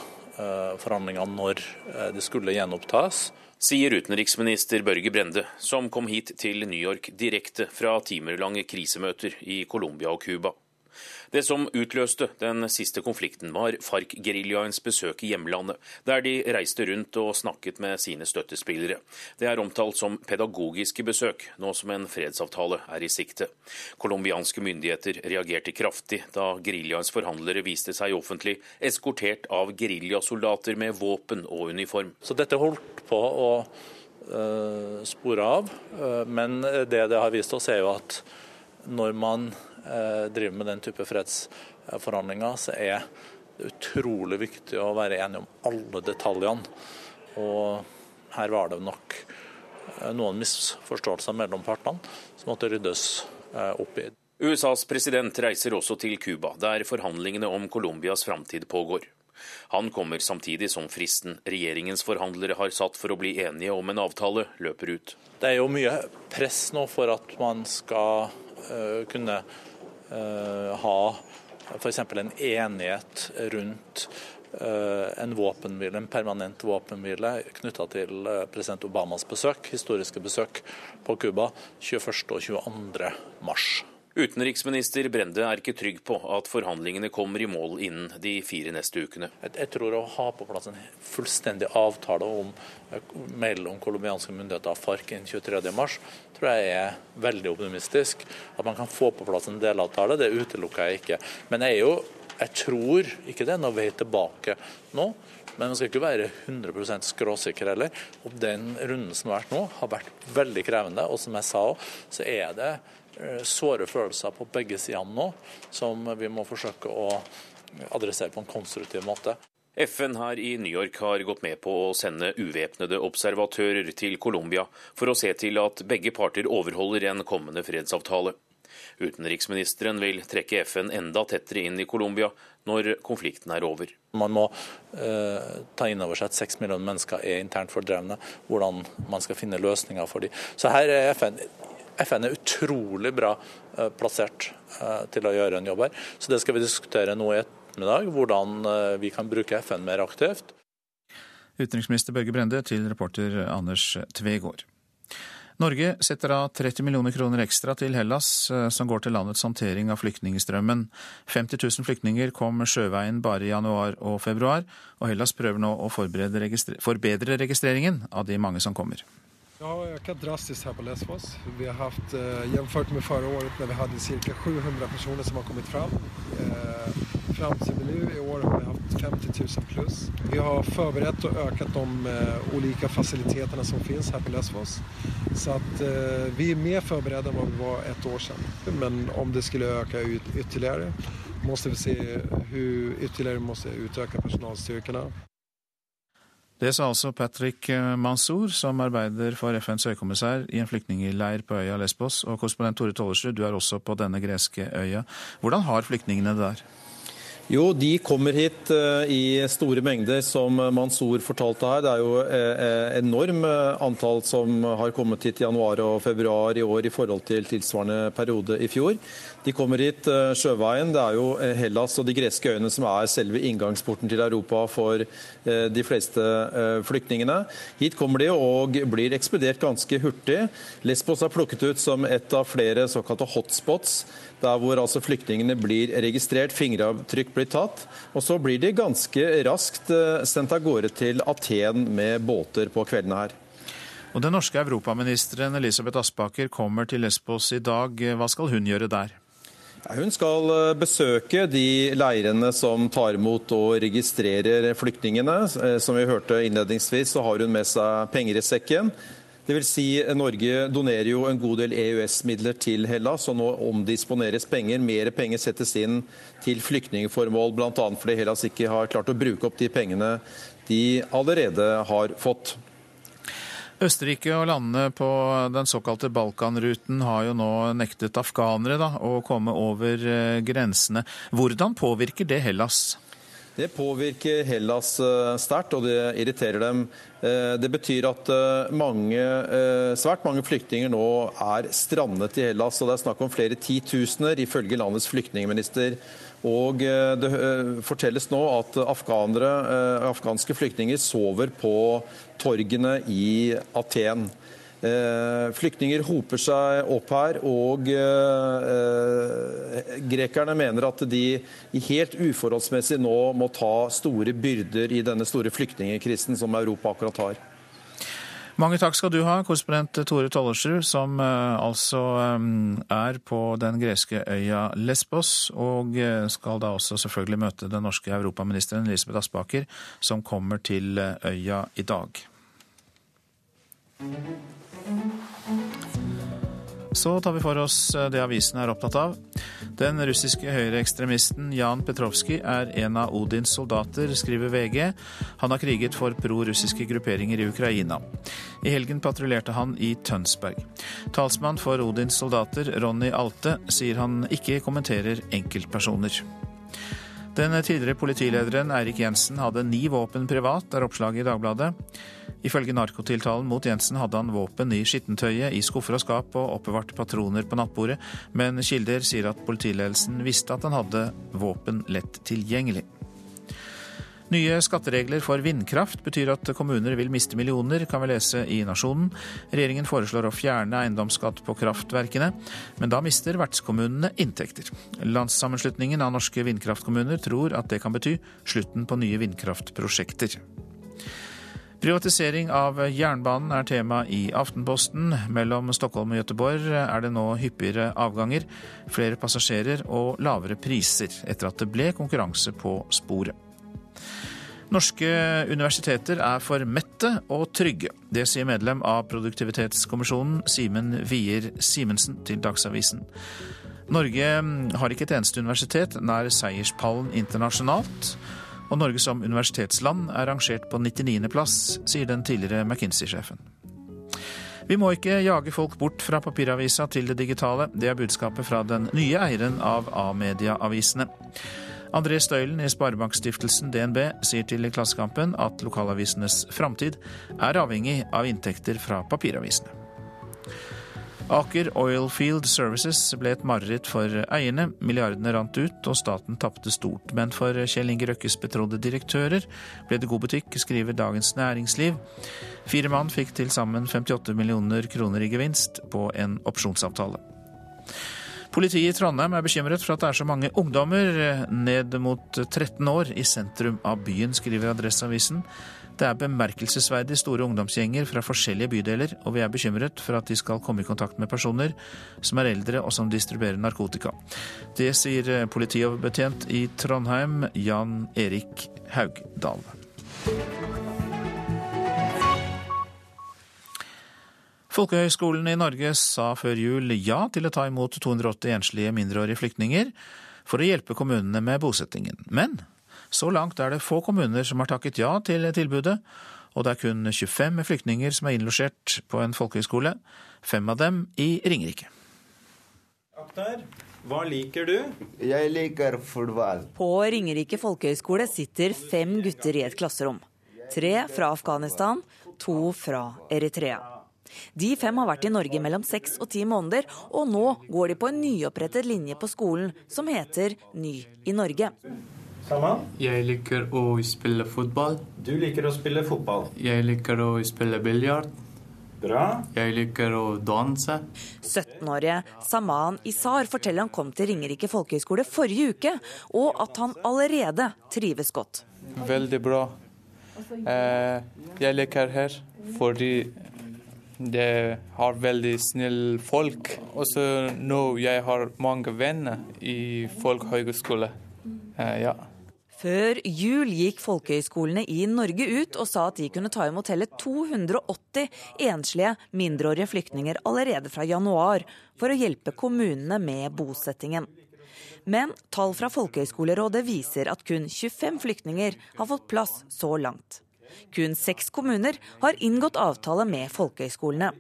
forhandlingene når det skulle gjenopptas sier utenriksminister Børge Brende, som kom hit til New York direkte fra timelange krisemøter i Colombia og Cuba. Det som utløste den siste konflikten, var FARC-geriljaens besøk i hjemlandet, der de reiste rundt og snakket med sine støttespillere. Det er omtalt som pedagogiske besøk, nå som en fredsavtale er i sikte. Colombianske myndigheter reagerte kraftig da geriljaens forhandlere viste seg offentlig, eskortert av geriljasoldater med våpen og uniform. Så dette holdt på å spore av. Men det det har vist oss, er jo at når man driver med den type fredsforhandlinger, så er det utrolig viktig å være enige om alle detaljene. Og her var det nok noen misforståelser mellom partene som måtte ryddes opp i. USAs president reiser også til Cuba, der forhandlingene om Colombias framtid pågår. Han kommer samtidig som fristen regjeringens forhandlere har satt for å bli enige om en avtale, løper ut. Det er jo mye press nå for at man skal uh, kunne ha f.eks. en enighet rundt uh, en våpenhvile, en permanent våpenhvile knytta til president Obamas besøk, historiske besøk på Cuba 21. og 22. mars. Utenriksminister Brende er ikke trygg på at forhandlingene kommer i mål innen de fire neste ukene. Jeg tror å ha på plass en fullstendig avtale om, mellom colombianske myndigheter og FARC innen 23.3, tror jeg er veldig optimistisk. At man kan få på plass en delavtale, det utelukker jeg ikke. Men jeg, jo, jeg tror ikke det er noe vei tilbake nå. Men man skal ikke være 100% skråsikker heller. Og den runden som har vært nå, har vært veldig krevende. Og som jeg sa, så er det såre følelser på begge sider nå, som vi må forsøke å adressere på en konstruktiv måte. FN her i New York har gått med på å sende uvæpnede observatører til Colombia for å se til at begge parter overholder en kommende fredsavtale. Utenriksministeren vil trekke FN enda tettere inn i Colombia når konflikten er over. Man må eh, ta inn over seg at seks millioner mennesker er internt fordrevne, hvordan man skal finne løsninger for dem. Så her er FN FN er utrolig bra eh, plassert eh, til å gjøre en jobb her. Så det skal vi diskutere nå i ettermiddag, hvordan eh, vi kan bruke FN mer aktivt. Utenriksminister Børge Brende til reporter Anders Tvegård. Norge setter av 30 millioner kroner ekstra til Hellas, som går til landets håndtering av flyktningstrømmen. 50 000 flyktninger kom sjøveien bare i januar og februar, og Hellas prøver nå å forbedre registreringen av de mange som kommer. Det har økt drastisk her på Lesvos. Vi har haft, eh, jämfört med forrige året da vi hadde ca. 700 personer som har kommet fram. Eh, fram til nu i år har vi haft 50 000 plus. Vi har förberett og økt de eh, olika faciliteterna som finnes her på Lesvos. Så at, eh, vi er mer forberedt enn vi var ett år siden. Men om det skulle øke ytterligere, må vi se hur ytterligere må utöka personalstyrkorna. Det sa altså Patrick Mansour, som arbeider for FNs høykommissær i en flyktningleir på øya Lesbos. Og korrespondent Tore Tollersrud, du er også på denne greske øya. Hvordan har flyktningene det der? Jo, de kommer hit eh, i store mengder, som Mansour fortalte her. Det er jo eh, enorm eh, antall som har kommet hit i januar og februar i år i forhold til tilsvarende periode i fjor. De kommer hit sjøveien. Det er jo Hellas og de greske øyene som er selve inngangsporten til Europa for de fleste flyktningene. Hit kommer de og blir ekspedert ganske hurtig. Lesbos er plukket ut som et av flere såkalte hotspots der hvor altså flyktningene blir registrert, fingeravtrykk blir tatt. Og så blir de ganske raskt eh, sendt av gårde til Aten med båter på kveldene her. Og Den norske europaministeren Elisabeth Aspaker kommer til Lesbos i dag. Hva skal hun gjøre der? Hun skal eh, besøke de leirene som tar imot og registrerer flyktningene. Eh, som vi hørte innledningsvis, så har hun med seg penger i sekken. Vil si, Norge donerer jo en god del EØS-midler til Hellas, og nå omdisponeres penger. Mer penger settes inn til flyktningformål, bl.a. fordi Hellas ikke har klart å bruke opp de pengene de allerede har fått. Østerrike og landene på den såkalte Balkanruten har jo nå nektet afghanere da, å komme over eh, grensene. Hvordan påvirker det Hellas? Det påvirker Hellas eh, sterkt, og det irriterer dem. Eh, det betyr at eh, mange, svært mange flyktninger nå er strandet i Hellas. og Det er snakk om flere titusener, ifølge landets flyktningminister. Og Det fortelles nå at afghanske flyktninger sover på torgene i Aten. Eh, flyktninger hoper seg opp her, og eh, eh, grekerne mener at de helt uforholdsmessig nå må ta store byrder i denne store flyktningkrisen som Europa akkurat har. Mange takk skal du ha, korrespondent Tore Tollersrud, som altså er på den greske øya Lesbos, og skal da også selvfølgelig møte den norske europaministeren Elisabeth Aspaker, som kommer til øya i dag. Så tar vi for oss eh, det avisen er opptatt av. Den russiske høyreekstremisten Jan Petrovskij er en av Odins soldater, skriver VG. Han har kriget for pro-russiske grupperinger i Ukraina. I helgen patruljerte han i Tønsberg. Talsmann for Odins soldater, Ronny Alte, sier han ikke kommenterer enkeltpersoner. Den tidligere politilederen Eirik Jensen hadde ni våpen privat, er oppslaget i Dagbladet. Ifølge narkotiltalen mot Jensen hadde han våpen i skittentøyet, i skuffer og skap og oppbevarte patroner på nattbordet, men kilder sier at politiledelsen visste at han hadde våpen lett tilgjengelig. Nye skatteregler for vindkraft betyr at kommuner vil miste millioner, kan vi lese i Nasjonen. Regjeringen foreslår å fjerne eiendomsskatt på kraftverkene, men da mister vertskommunene inntekter. Landssammenslutningen av norske vindkraftkommuner tror at det kan bety slutten på nye vindkraftprosjekter. Privatisering av jernbanen er tema i Aftenposten. Mellom Stockholm og Gøteborg er det nå hyppigere avganger, flere passasjerer og lavere priser, etter at det ble konkurranse på sporet. Norske universiteter er for mette og trygge. Det sier medlem av Produktivitetskommisjonen Simen Wier Simensen til Dagsavisen. Norge har ikke et eneste universitet nær seierspallen internasjonalt. Og Norge som universitetsland er rangert på 99.-plass, sier den tidligere McKinsey-sjefen. Vi må ikke jage folk bort fra papiravisa til det digitale. Det er budskapet fra den nye eieren av A-media-avisene. André Støylen i Sparebankstiftelsen DNB sier til Klassekampen at lokalavisenes framtid er avhengig av inntekter fra papiravisene. Aker Oilfield Services ble et mareritt for eierne. Milliardene rant ut, og staten tapte stort. Men for Kjell Inge Røkkes betrodde direktører ble det god butikk, skriver Dagens Næringsliv. Fire mann fikk til sammen 58 millioner kroner i gevinst på en opsjonsavtale. Politiet i Trondheim er bekymret for at det er så mange ungdommer eh, ned mot 13 år i sentrum av byen, skriver Adresseavisen. Det er bemerkelsesverdig store ungdomsgjenger fra forskjellige bydeler, og vi er bekymret for at de skal komme i kontakt med personer som er eldre og som distribuerer narkotika. Det sier eh, politioverbetjent i Trondheim, Jan Erik Haugdal. Folkehøgskolen i Norge sa før jul ja til å ta imot 280 enslige mindreårige flyktninger for å hjelpe kommunene med bosettingen. Men så langt er det få kommuner som har takket ja til tilbudet, og det er kun 25 flyktninger som er innlosjert på en folkehøgskole, fem av dem i Ringerike. Akhtar, hva liker du? Jeg liker fotball. På Ringerike folkehøgskole sitter fem gutter i et klasserom. Tre fra Afghanistan, to fra Eritrea. De fem har vært i Norge mellom seks og ti måneder, og nå går de på en nyopprettet linje på skolen som heter Ny i Norge. Saman? Jeg liker å spille fotball. Du liker å spille fotball. Jeg liker å spille biljard. Bra. Jeg liker å danse. 17-årige Saman Isar forteller han kom til Ringerike folkehøgskole forrige uke, og at han allerede trives godt. Veldig bra. Eh, jeg liker her fordi det har veldig snille folk. Også nå jeg har mange venner i folkehøgskole. Eh, ja. Før jul gikk folkehøyskolene i Norge ut og sa at de kunne ta imot hele 280 enslige mindreårige flyktninger allerede fra januar, for å hjelpe kommunene med bosettingen. Men tall fra Folkehøgskolerådet viser at kun 25 flyktninger har fått plass så langt. Kun seks kommuner har inngått avtale med folkehøyskolene.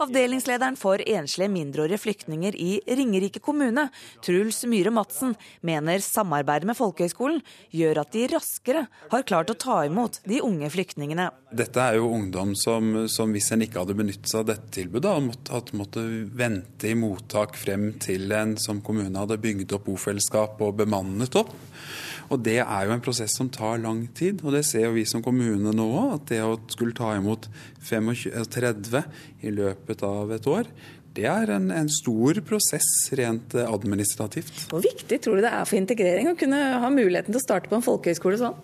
Avdelingslederen for enslige mindreårige flyktninger i Ringerike kommune, Truls Myhre Madsen, mener samarbeidet med folkehøyskolen gjør at de raskere har klart å ta imot de unge flyktningene. Dette er jo ungdom som, som hvis en ikke hadde benyttet seg av dette tilbudet, hadde måttet vente i mottak frem til en som kommune hadde bygd opp bofellesskap og bemannet opp. Og Det er jo en prosess som tar lang tid. og Det ser jo vi som kommune nå òg. At det å skulle ta imot 35 i løpet av et år, det er en, en, stor prosess rent administrativt. Hvor viktig tror du det er for integrering å kunne ha muligheten til å starte på en folkehøyskole sånn?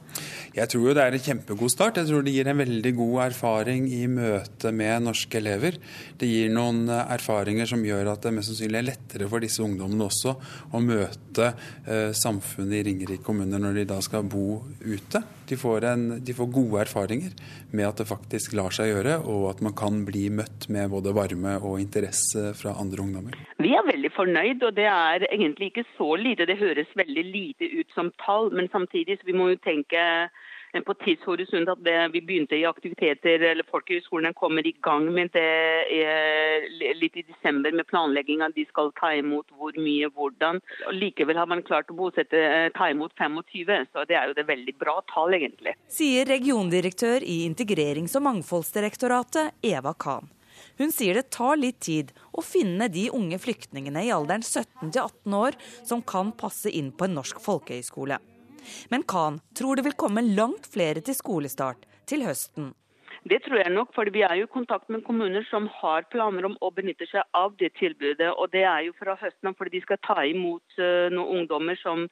Jeg tror jo det er en kjempegod start. Jeg tror det gir en veldig god erfaring i møte med norske elever. Det gir noen eh, erfaringer som gjør at det mest sannsynlig er lettere for disse ungdommene også å møte eh, samfunnet i Ringerike kommune når de da skal bo ute. De får, en, de får, gode erfaringer med at det faktisk lar seg gjøre, og at man kan bli møtt med både varme og interesse fra andre ungdommer. Vi er veldig fornøyd, og det er egentlig ikke så lite. Det høres veldig lite ut som tall, men samtidig vi må jo tenke på tidshorisont at det, vi begynte i aktiviteter, eller folkehøyskolene kommer i gang med det er litt i desember med planlegging at de skal ta imot hvor mye, hvordan. Og likevel har man klart å bosette, eh, ta imot 25, så det er jo det veldig bra tall, egentlig. Sier regiondirektør i Integrerings- og mangfoldsdirektoratet, Eva Kahn. Hun sier det tar litt tid å finne de unge flyktningene i alderen 17 18 år som kan passe inn på en norsk folkehøyskole. Men Khan tror det vil komme langt flere til skolestart til høsten. Det tror jeg nok, for vi er jo i kontakt med kommuner som har planer om å benytte seg av det tilbudet. Og det er jo fra høsten av fordi de skal ta imot uh, noen ungdommer som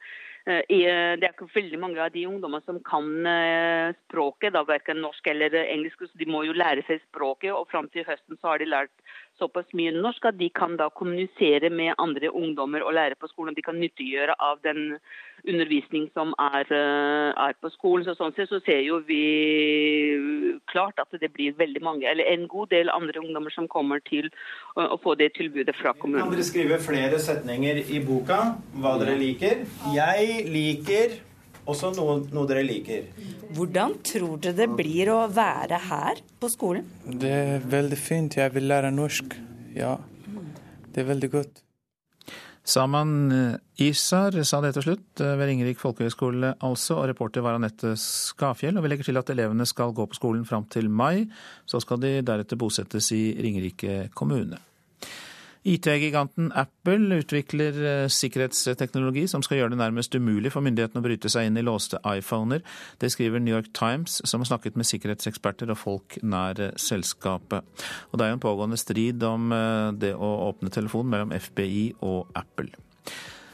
er, Det er ikke veldig mange av de ungdommene som kan uh, språket, da, verken norsk eller engelsk. Så de må jo lære seg språket, og fram til høsten så har de lært såpass mye norsk at de kan da kommunisere med andre ungdommer og lære på skolen. De kan nyttiggjøre av den undervisning som er, eh, er, på skolen. Så sånn sett så ser jo vi klart at det blir veldig mange, eller en god del andre ungdommer som kommer til å, å få det tilbudet fra kommunen. Kan dere skrive flere setninger i boka hva dere liker? Jeg liker også noe, noe, dere liker. Hvordan tror dere det blir å være her på skolen? Det er veldig fint. Jeg vil lære norsk. Ja, det er veldig godt. Saman eh, Isar sa det til slutt, eh, ved Ringerik folkehøgskole altså, og reporter var Anette Skafjell. Og vi legger til at elevene skal gå på skolen fram til mai, så skal de deretter bosettes i Ringerike kommune. IT-giganten Apple utvikler eh, sikkerhetsteknologi som skal gjøre det nærmest umulig for myndighetene å bryte seg inn i låste iPhoner. Det skriver New York Times, som har snakket med sikkerhetseksperter og folk nær eh, selskapet. Og det er jo en pågående strid om eh, det å åpne telefonen mellom FBI og Apple.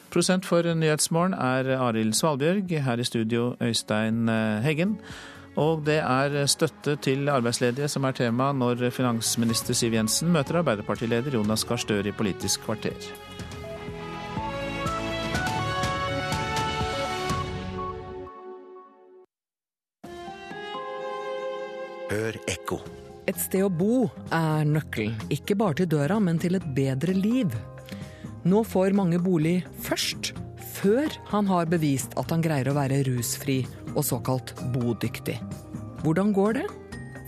Prosent for Nyhetsmorgen er Arild Svalbjørg. Her i studio Øystein Heggen. Og det er støtte til arbeidsledige som er tema når finansminister Siv Jensen møter Arbeiderpartileder Jonas Gahr Støre i Politisk kvarter. Hør ekko. Et sted å bo er nøkkelen, ikke bare til døra, men til et bedre liv. Nå får mange bolig først, før han har bevist at han greier å være rusfri og såkalt bodyktig. Hvordan går det?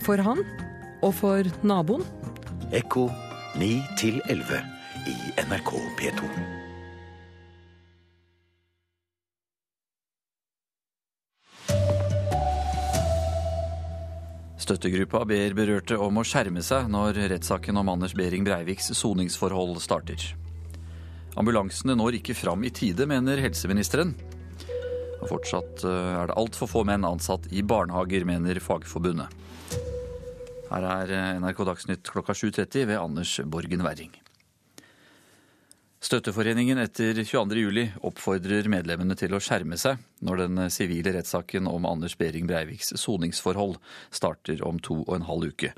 For han og for naboen? Ekko 9 11 i NRK P2. Støttegruppa ber berørte om å skjerme seg når rettssaken om Anders Behring Breiviks soningsforhold starter. Ambulansene når ikke fram i tide, mener helseministeren. Og fortsatt eh, er det altfor få menn ansatt i barnehager, mener Fagforbundet. Her er eh, NRK Dagsnytt klokka 7.30 ved Anders Borgen Werring. Støtteforeningen etter 22.07 oppfordrer medlemmene til å skjerme seg når den sivile rettssaken om Anders Behring Breiviks soningsforhold starter om to og en halv uke.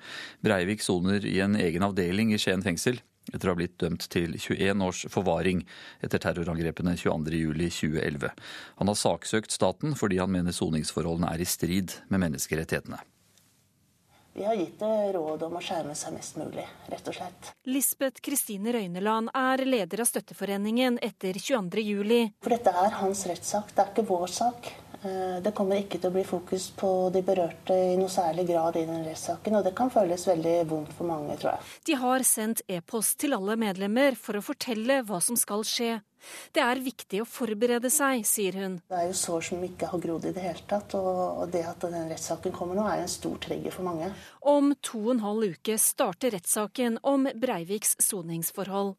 Breivik soner i en egen avdeling i Skien fengsel etter å ha blitt dømt til 21 års forvaring etter terrorangrepene 22.07.2011. Han har saksøkt staten fordi han mener soningsforholdene er i strid med menneskerettighetene. Vi har gitt råd om å skjerme seg mest mulig, rett og slett. Lisbeth Kristine Røyneland er leder av Støtteforeningen etter 22.07. For dette er hans rettssak, det er ikke vår sak. Eh, det kommer ikke til å bli fokus på de berørte i noe særlig grad i den rettssaken, og det kan føles veldig vondt for mange, tror jeg. De har sendt e-post til alle medlemmer for å fortelle hva som skal skje. Det er viktig å forberede seg, sier hun. Det er jo sår som ikke har grodd i det hele tatt, og det at den rettssaken kommer nå, er en stor trigger for mange. Om to og en halv uke starter rettssaken om Breiviks soningsforhold.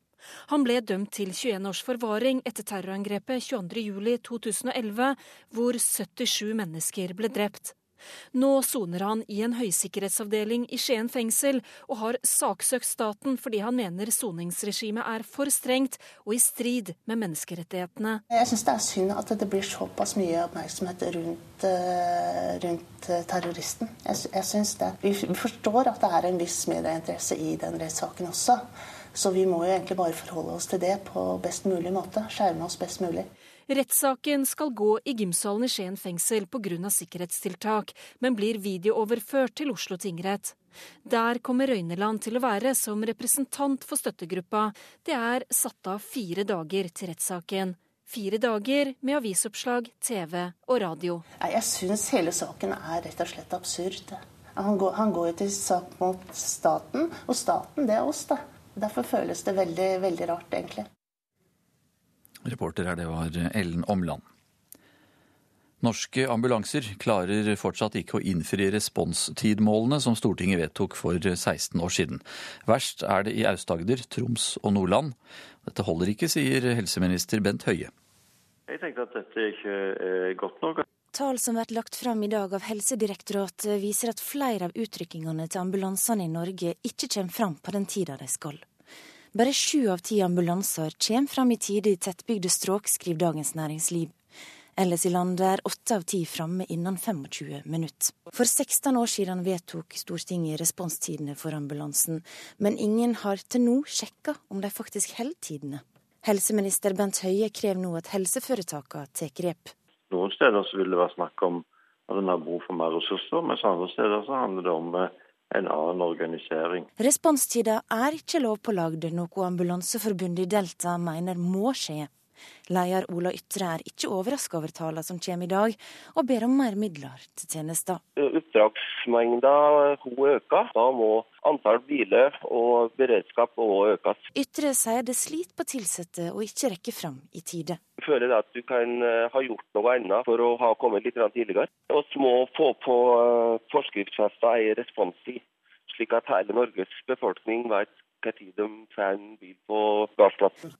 Han ble dømt til 21 års forvaring etter terrorangrepet 22.07.2011, hvor 77 mennesker ble drept. Nå soner han i en høysikkerhetsavdeling i Skien fengsel, og har saksøkt staten fordi han mener soningsregimet er for strengt og i strid med menneskerettighetene. Jeg syns det er synd at det blir såpass mye oppmerksomhet rundt, uh, rundt uh, terroristen. Jeg, jeg synes det. Vi forstår at det er en viss medieinteresse i den rettssaken også. Så vi må jo egentlig bare forholde oss til det på best mulig måte. Skjerme oss best mulig. Rettssaken skal gå i gymsalen i Skien fengsel pga. sikkerhetstiltak, men blir videooverført til Oslo tingrett. Der kommer Røyneland til å være som representant for støttegruppa. Det er satt av fire dager til rettssaken. Fire dager med avisoppslag, TV og radio. Jeg syns hele saken er rett og slett absurd. Han går, han går til sak mot staten, og staten det er oss, da. Derfor føles det veldig, veldig rart, egentlig. Reporter her, det var Ellen Omland. Norske ambulanser klarer fortsatt ikke å innfri responstidmålene som Stortinget vedtok for 16 år siden. Verst er det i Aust-Agder, Troms og Nordland. Dette holder ikke, sier helseminister Bent Høie. Jeg tenker at dette ikke er godt nok. Tall som blir lagt fram i dag av Helsedirektoratet viser at flere av utrykkingene til ambulansene i Norge ikke kommer fram på den tida de skal. Bare sju av ti ambulanser kommer fram i tide i tettbygde strøk, skriver Dagens Næringsliv. Ellers i landet er åtte av ti framme innen 25 minutter. For 16 år siden vedtok Stortinget responstidene for ambulansen, men ingen har til nå sjekka om de faktisk holder tidene. Helseminister Bent Høie krever nå at helseforetakene tar grep. Noen steder så vil det være snakk om at en har behov for mer ressurser, mens andre steder så handler det om eh, en annen organisering. Responstida er ikke lovpålagd, noe Ambulanseforbundet i Delta mener må skje. Leder Ola Ytre er ikke overraska over tallene som kommer i dag, og ber om mer midler til tjenester. Oppdragsmengda øker. Da må antall biler og beredskap òg økes. Ytre sier det sliter på ansatte å ikke rekke fram i tide. Jeg føler at du kan eh, ha gjort noe annet for å ha kommet litt tidligere. Vi må få på eh, forskriftsfesta en responstid, slik at hele Norges befolkning vet tid de får en bil på gassplassen.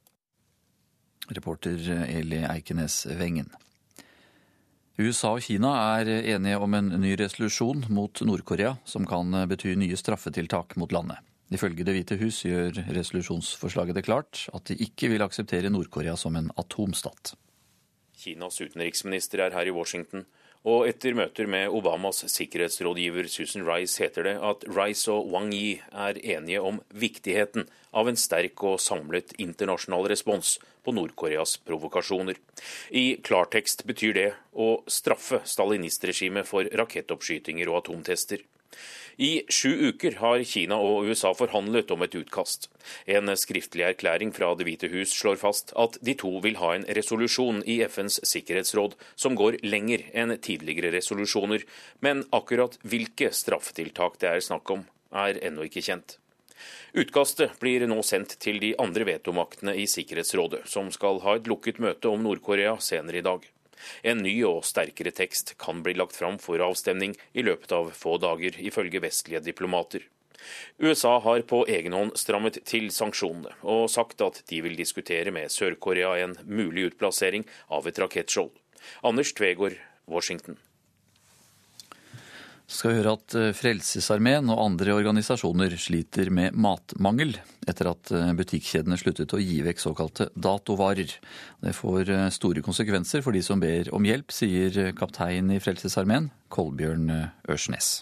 Reporter Eli Eikenes Wengen. USA og Kina er enige om en ny resolusjon mot Nord-Korea som kan bety nye straffetiltak mot landet. Ifølge Det hvite hus gjør resolusjonsforslaget det klart at de ikke vil akseptere Nord-Korea som en atomstat. Kinas utenriksminister er her i Washington, og etter møter med Obamas sikkerhetsrådgiver Susan Rice heter det at Rice og Wang Yi er enige om viktigheten av en sterk og samlet internasjonal respons på Nord-Koreas provokasjoner. I klartekst betyr det å straffe stalinistregimet for rakettoppskytinger og atomtester. I sju uker har Kina og USA forhandlet om et utkast. En skriftlig erklæring fra Det hvite hus slår fast at de to vil ha en resolusjon i FNs sikkerhetsråd som går lenger enn tidligere resolusjoner, men akkurat hvilke straffetiltak det er snakk om, er ennå ikke kjent. Utkastet blir nå sendt til de andre vetomaktene i Sikkerhetsrådet, som skal ha et lukket møte om Nord-Korea senere i dag. En ny og sterkere tekst kan bli lagt fram for avstemning i løpet av få dager, ifølge vestlige diplomater. USA har på egen hånd strammet til sanksjonene og sagt at de vil diskutere med Sør-Korea en mulig utplassering av et rakettskjold. Anders Tvegård, Washington. Så skal vi høre at eh, Frelsesarmeen og andre organisasjoner sliter med matmangel etter at eh, butikkjedene sluttet å gi vekk såkalte datovarer. Det får eh, store konsekvenser for de som ber om hjelp, sier kaptein i Frelsesarmeen, Kolbjørn Ørsnes.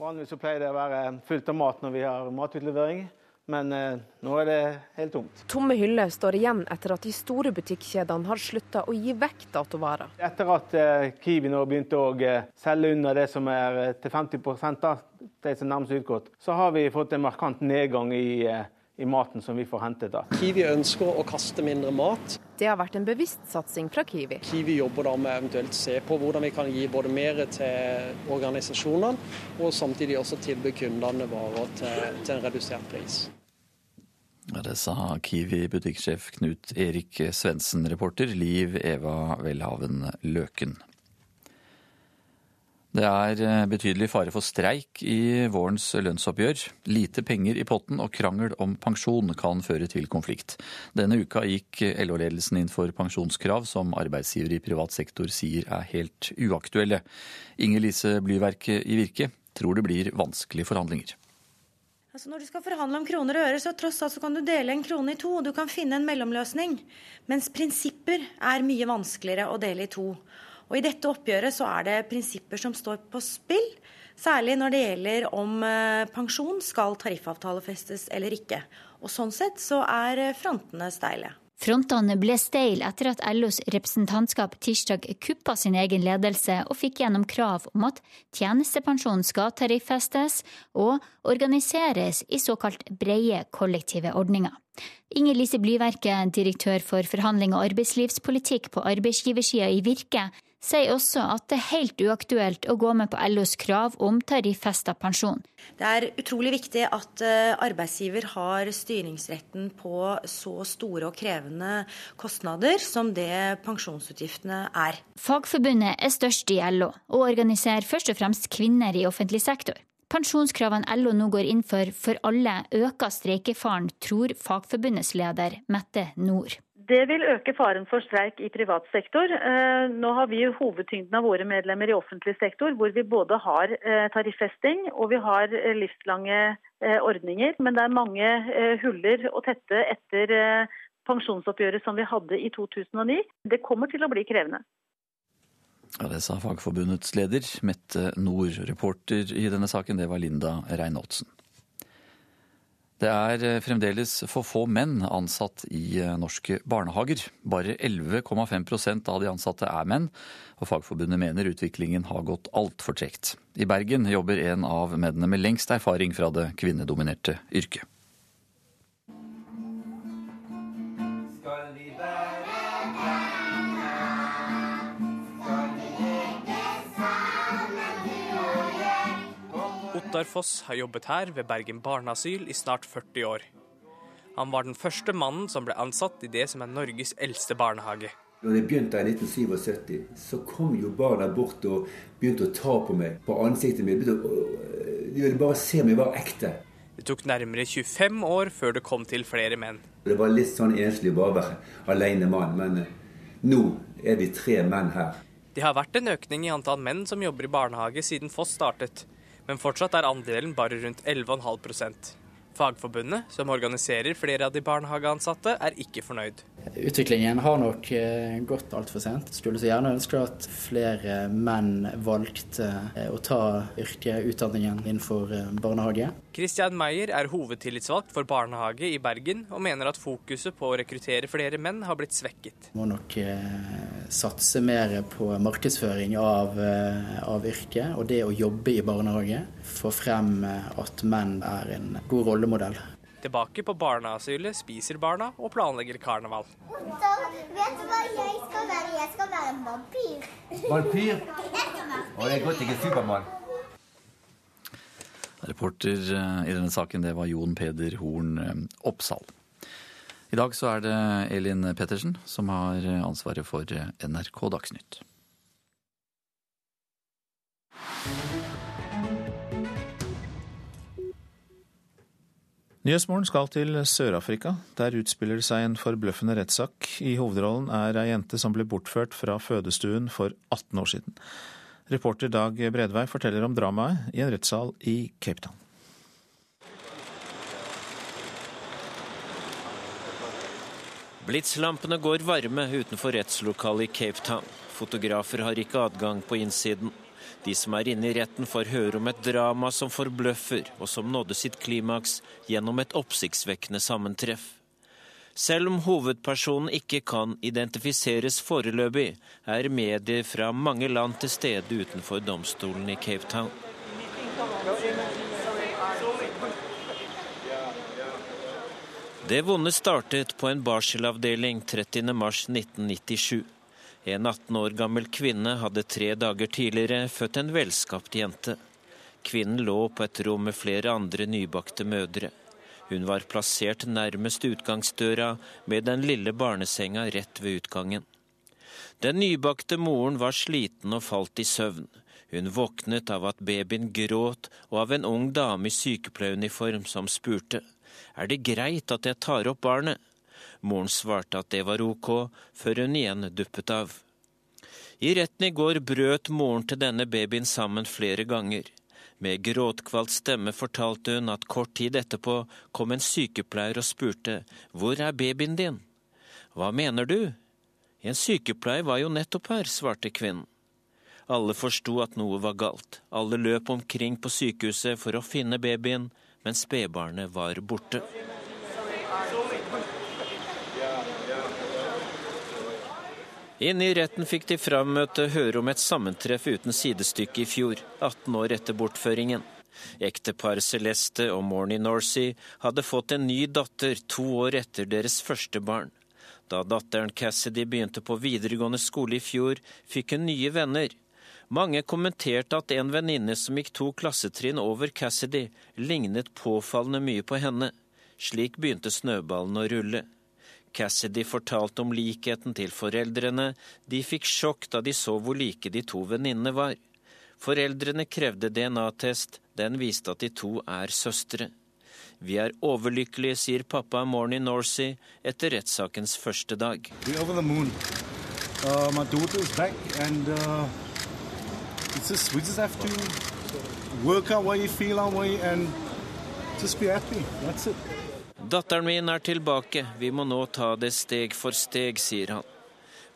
Vanligvis pleier det å være fullt av mat når vi har matutlevering. Men eh, nå er det helt tomt. Tomme hyller står igjen etter at de store butikkjedene har slutta å gi vekk datovarer. Etter at eh, Kiwi nå begynte å eh, selge under det som er eh, til 50 da, det som nærmest utgått, så har vi fått en markant nedgang i eh, i maten som vi får hentet. da. Kiwi ønsker å kaste mindre mat. Det har vært en bevisst satsing fra Kiwi. Kiwi jobber da med eventuelt se på hvordan vi kan gi både mer til organisasjonene, og samtidig også tilby kundene varer til, til en redusert pris. Ja, det sa Kiwi-butikksjef Knut Erik Svendsen, reporter Liv Eva Welhaven Løken. Det er eh, betydelig fare for streik i vårens lønnsoppgjør. Lite penger i potten og krangel om pensjon kan føre til konflikt. Denne uka gikk LO-ledelsen inn for pensjonskrav som arbeidsgiver i privat sektor sier er helt uaktuelle. Inger Lise Blyverket i Virke tror det blir vanskelige forhandlinger. Altså når du skal forhandle om kroner og øre, så tross alt så kan du dele en krone i to. og Du kan finne en mellomløsning. Mens prinsipper er mye vanskeligere å dele i to. Og I dette oppgjøret så er det prinsipper som står på spill. Særlig når det gjelder om eh, pensjon skal tariffavtalefestes eller ikke. Og Sånn sett så er eh, frontene steile. Frontene ble steile etter at LOs representantskap tirsdag kuppa sin egen ledelse og fikk gjennom krav om at tjenestepensjon skal tariffestes og organiseres i såkalt breie kollektive ordninger. Inger Lise Blyverke, direktør for forhandling og arbeidslivspolitikk på arbeidsgiversida i Virke, sier også at det er helt uaktuelt å gå med på LOs krav om tariffesta pensjon. Det er utrolig viktig at eh, arbeidsgiver har styringsretten på så store og krevende kostnader som det pensjonsutgiftene er. Fagforbundet er størst i LO, og organiserer først og fremst kvinner i offentlig sektor. Pensjonskravene LO nå går inn for for alle, øker streikefaren, tror Fagforbundets leder Mette Nord. Det vil øke faren for streik i privat sektor. Eh, nå har vi hovedtyngden av våre medlemmer i offentlig sektor, hvor vi både har eh, tariffesting og vi har eh, livslange ordninger. Men det er mange huller å tette etter pensjonsoppgjøret som vi hadde i 2009. Det kommer til å bli krevende. Ja, Det sa Fagforbundets leder, Mette Nord. Reporter i denne saken, det var Linda Reinholdsen. Det er eh, fremdeles for få menn ansatt i eh, norske barnehager. Bare 11,5% av de ansatte er menn, og Fagforbundet mener utviklingen har gått altfor tregt. I Bergen jobber en av mennene med lengst erfaring fra det kvinnedominerte yrket. Ottar Foss har jobbet her ved Bergen barneasyl i snart 40 år. Han var den første mannen som ble ansatt i det som er Norges eldste barnehage. Når jeg begynte i 1977, så kom jo barna bort og begynte å ta på meg, på ansiktet mitt. De ville bare se om jeg var ekte. Det tok nærmere 25 år før det kom til flere menn. Det var litt sånn enslig bare være alene mann, men eh, nå er vi tre menn her. Det har vært en økning i antall menn som jobber i barnehage siden Foss startet men fortsatt er andelen bare rundt 11,5 Fagforbundet, som organiserer flere av de barnehageansatte, er ikke fornøyd. Utviklingen har nok eh, gått altfor sent. Skulle så gjerne ønske at flere menn valgte eh, å ta yrkeutdanningen innenfor eh, barnehage. Christian Meyer er hovedtillitsvalgt for barnehage i Bergen, og mener at fokuset på å rekruttere flere menn har blitt svekket. Må nok satse mer på markedsføring av, av yrket og det å jobbe i barnehage. Få frem at menn er en god rollemodell. Tilbake på barneasylet spiser barna og planlegger karneval. Otter, vet du hva jeg skal være? Jeg skal være en vampyr. Vampyr? [LAUGHS] Og det er godt jeg er Supermann. Reporter eh, i denne saken det var Jon Peder Horn eh, Oppsal. I dag så er det Elin Pettersen som har ansvaret for NRK Dagsnytt. Nyhetsmorgen skal til Sør-Afrika. Der utspiller det seg en forbløffende rettssak. I hovedrollen er ei jente som ble bortført fra fødestuen for 18 år siden. Reporter Dag Bredvei forteller om dramaet i en rettssal i Cape Town. Blitslampene går varme utenfor rettslokalet i Cape Town. Fotografer har ikke adgang på innsiden. De som er inne i retten får høre om et drama som forbløffer, og som nådde sitt klimaks gjennom et oppsiktsvekkende sammentreff. Selv om hovedpersonen ikke kan identifiseres foreløpig, er medier fra mange land til stede utenfor domstolen i Cape Town. Det vonde startet på en barselavdeling 30.3.1997. En 18 år gammel kvinne hadde tre dager tidligere født en velskapt jente. Kvinnen lå på et rom med flere andre nybakte mødre. Hun var plassert nærmest utgangsdøra med den lille barnesenga rett ved utgangen. Den nybakte moren var sliten og falt i søvn. Hun våknet av at babyen gråt, og av en ung dame i sykepleieruniform som spurte er det greit at jeg tar opp barnet. Moren svarte at det var ok, før hun igjen duppet av. I retten i går brøt moren til denne babyen sammen flere ganger. Med gråtkvalt stemme fortalte hun at kort tid etterpå kom en sykepleier og spurte hvor er babyen din? Hva mener du? En sykepleier var jo nettopp her, svarte kvinnen. Alle forsto at noe var galt. Alle løp omkring på sykehuset for å finne babyen, men spedbarnet var borte. Inne i retten fikk de frammøte høre om et sammentreff uten sidestykke i fjor, 18 år etter bortføringen. Ekteparet Celeste og Morny Norsey hadde fått en ny datter to år etter deres første barn. Da datteren Cassidy begynte på videregående skole i fjor, fikk hun nye venner. Mange kommenterte at en venninne som gikk to klassetrinn over Cassidy, lignet påfallende mye på henne. Slik begynte snøballen å rulle. Cassidy fortalte om likheten til foreldrene. De fikk sjokk da de så hvor like de to venninnene var. Foreldrene krevde DNA-test. Den viste at de to er søstre. Vi er overlykkelige, sier pappa Morny Norsey etter rettssakens første dag. Uh, my daughter is back and uh just, we just have to work our way, feel our way, and just be happy. That's it. Datteren min er tilbake, vi må nå ta det steg for steg, sier han.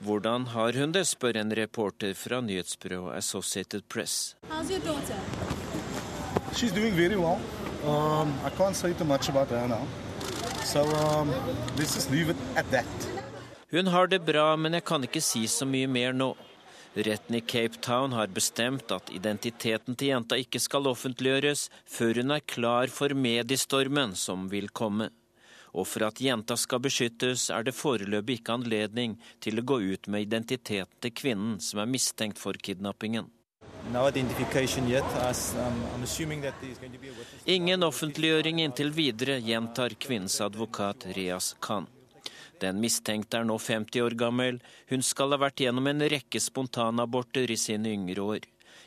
Hvordan har hun det, spør en reporter fra nyhetsbyrået Associated Press. She's doing very well. Um, I can't say too much about her now. So um, let's just leave it at that. Hun har det bra, men jeg kan ikke si så mye mer nå. Retten i Cape Town har bestemt at identiteten til jenta ikke skal offentliggjøres før hun er klar for mediestormen som vil komme. Og for at jenta skal beskyttes, er det foreløpig ikke anledning til å gå ut med identiteten til kvinnen som er mistenkt for kidnappingen. Ingen offentliggjøring inntil videre, gjentar kvinnens advokat Rias Khan. Den mistenkte er nå 50 år gammel. Hun skal ha vært gjennom en rekke spontanaborter i sine yngre år.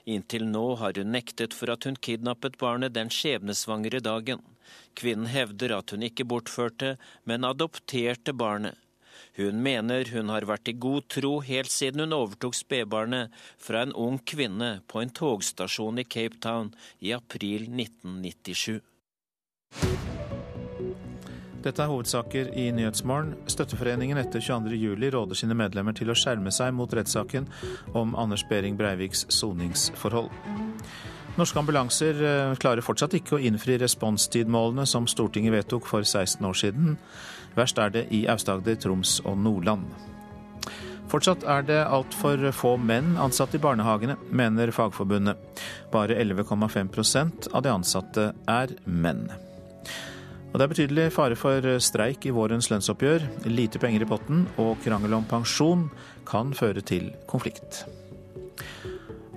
Inntil nå har hun nektet for at hun kidnappet barnet den skjebnesvangre dagen. Kvinnen hevder at hun ikke bortførte, men adopterte barnet. Hun mener hun har vært i god tro helt siden hun overtok spedbarnet fra en ung kvinne på en togstasjon i Cape Town i april 1997. Dette er hovedsaker i Nyhetsmorgen. Støtteforeningen etter 22.07 råder sine medlemmer til å skjerme seg mot rettssaken om Anders Behring Breiviks soningsforhold. Norske ambulanser eh, klarer fortsatt ikke å innfri responstidmålene som Stortinget vedtok for 16 år siden. Verst er det i Aust-Agder, Troms og Nordland. Fortsatt er det altfor få menn ansatt i barnehagene, mener Fagforbundet. Bare 11,5% av de ansatte er menn. Og det er betydelig fare for streik i vårens lønnsoppgjør. Lite penger i potten og krangel om pensjon kan føre til konflikt.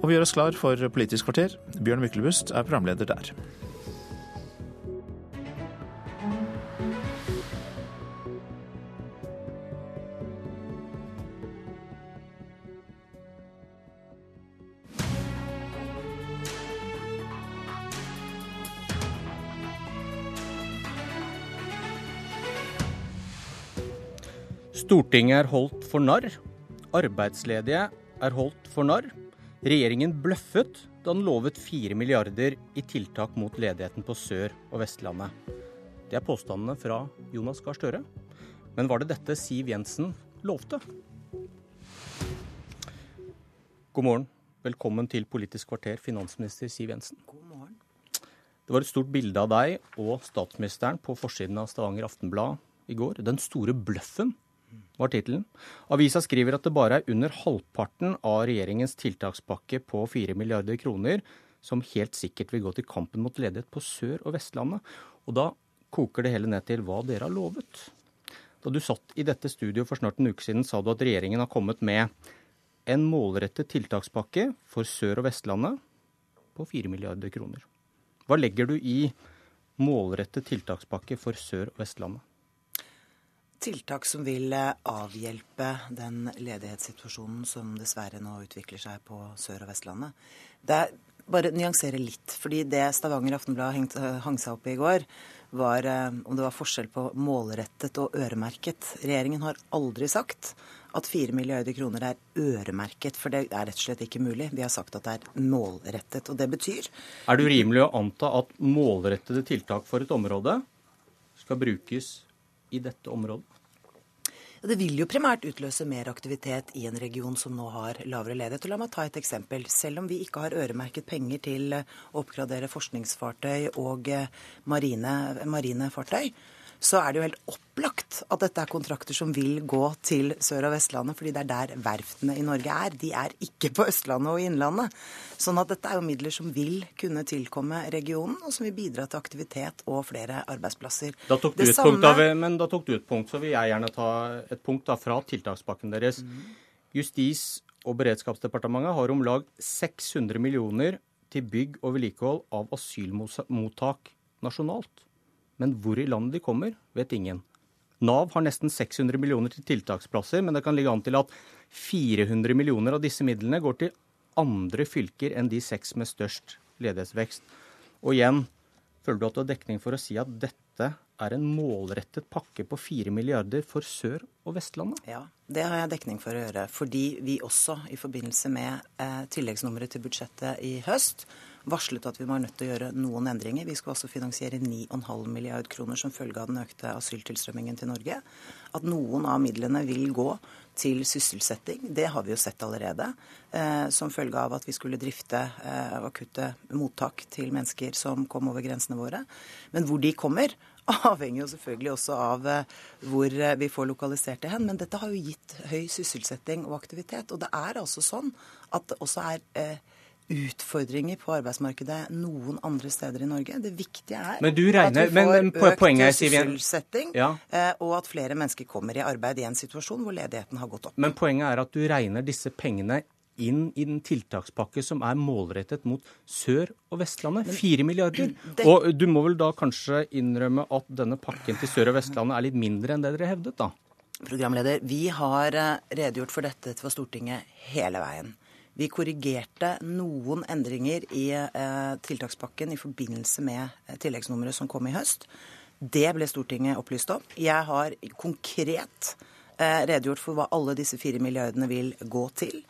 Og vi gjør oss klar for Politisk kvarter. Bjørn Myklebust er programleder der. Stortinget er holdt for narr. Arbeidsledige er holdt for narr. Regjeringen bløffet da den lovet 4 milliarder i tiltak mot ledigheten på Sør- og Vestlandet. Det er påstandene fra Jonas Gahr Støre. Men var det dette Siv Jensen lovte? God morgen. Velkommen til Politisk kvarter, finansminister Siv Jensen. God morgen. Det var et stort bilde av deg og statsministeren på forsiden av Stavanger Aftenblad i går. Den store bløffen var tittelen. Avisa skriver at det bare er under halvparten av regjeringens tiltakspakke på 4 milliarder kroner som helt sikkert vil gå til kampen mot ledighet på Sør- og Vestlandet. Og da koker det hele ned til hva dere har lovet. Da du satt i dette studioet for snart en uke siden, sa du at regjeringen har kommet med en målrettet tiltakspakke for Sør- og Vestlandet på 4 milliarder kroner. Hva legger du i målrettet tiltakspakke for Sør- og Vestlandet? Tiltak som vil eh, avhjelpe den ledighetssituasjonen som dessverre nå utvikler seg på Sør- og Vestlandet. Det er bare nyansere litt. fordi det Stavanger Aftenblad eh, hang seg opp i i går, var om det var forskjell på målrettet og øremerket. Regjeringen har aldri sagt at 4 milliarder kroner er øremerket, for det er rett og slett ikke mulig. Vi har sagt at det er målrettet. Og det betyr Er det urimelig å anta at målrettede tiltak for et område skal brukes i dette området? Det vil jo primært utløse mer aktivitet i en region som nå har lavere ledighet. Og la meg ta et eksempel. Selv om vi ikke har øremerket penger til å oppgradere forskningsfartøy og eh, marine, marine fartøy, så er det jo helt opplagt at dette er kontrakter som vil gå til Sør- og Vestlandet, fordi det er der verftene i Norge er. De er ikke på Østlandet og Innlandet. Sånn at dette er jo midler som vil kunne tilkomme regionen, og som vil bidra til aktivitet og flere arbeidsplasser. Da tok du, et, samme... punkt, da, men da tok du et punkt, så vil jeg gjerne ta et punkt da, fra tiltakspakken deres. Mm. Justis- og beredskapsdepartementet har om lag 600 millioner til bygg og vedlikehold av asylmottak nasjonalt. Men hvor i landet de kommer, vet ingen. Nav har nesten 600 millioner til tiltaksplasser, men det kan ligge an til at 400 millioner av disse midlene går til andre fylker enn de seks med størst ledighetsvekst. Og igjen, føler du at du har dekning for å si at dette er en målrettet pakke på 4 milliarder for Sør- og Vestlandet? Ja, det har jeg dekning for å gjøre. Fordi vi også i forbindelse med eh, tilleggsnummeret til budsjettet i høst varslet at vi var nødt til å gjøre noen endringer. Vi skal også finansiere 9,5 milliard kroner som følge av den økte asyltilstrømmingen til Norge. At noen av midlene vil gå til sysselsetting, det har vi jo sett allerede. Eh, som følge av at vi skulle drifte eh, akutte mottak til mennesker som kom over grensene våre. Men hvor de kommer, [LAUGHS] avhenger jo selvfølgelig også av eh, hvor eh, vi får lokalisert det hen. Men dette har jo gitt høy sysselsetting og aktivitet. Og det er altså sånn at det også er eh, utfordringer på arbeidsmarkedet noen andre steder i Norge. Det viktige er regner, at vi får men, økt sysselsetting, ja. Eh, og at flere mennesker kommer i arbeid i en situasjon hvor ledigheten har gått opp. Men poenget er at du regner disse pengene inn i den tiltakspakke som er målrettet mot Sør- og Vestlandet. Fire milliarder. [CLEARS THROAT] Det... Og du må vel da kanskje innrømme at denne pakken til Sør- og Vestlandet er litt mindre enn det dere hevdet, da? Programleder, vi har eh, redegjort for dette for Stortinget hele veien. Vi korrigerte noen endringer i eh, tiltakspakken i forbindelse med eh, tilleggsnummeret som kom i høst. Det ble Stortinget opplyst om. Jeg har konkret eh, redegjort for hva alle disse fire milliardene vil gå til.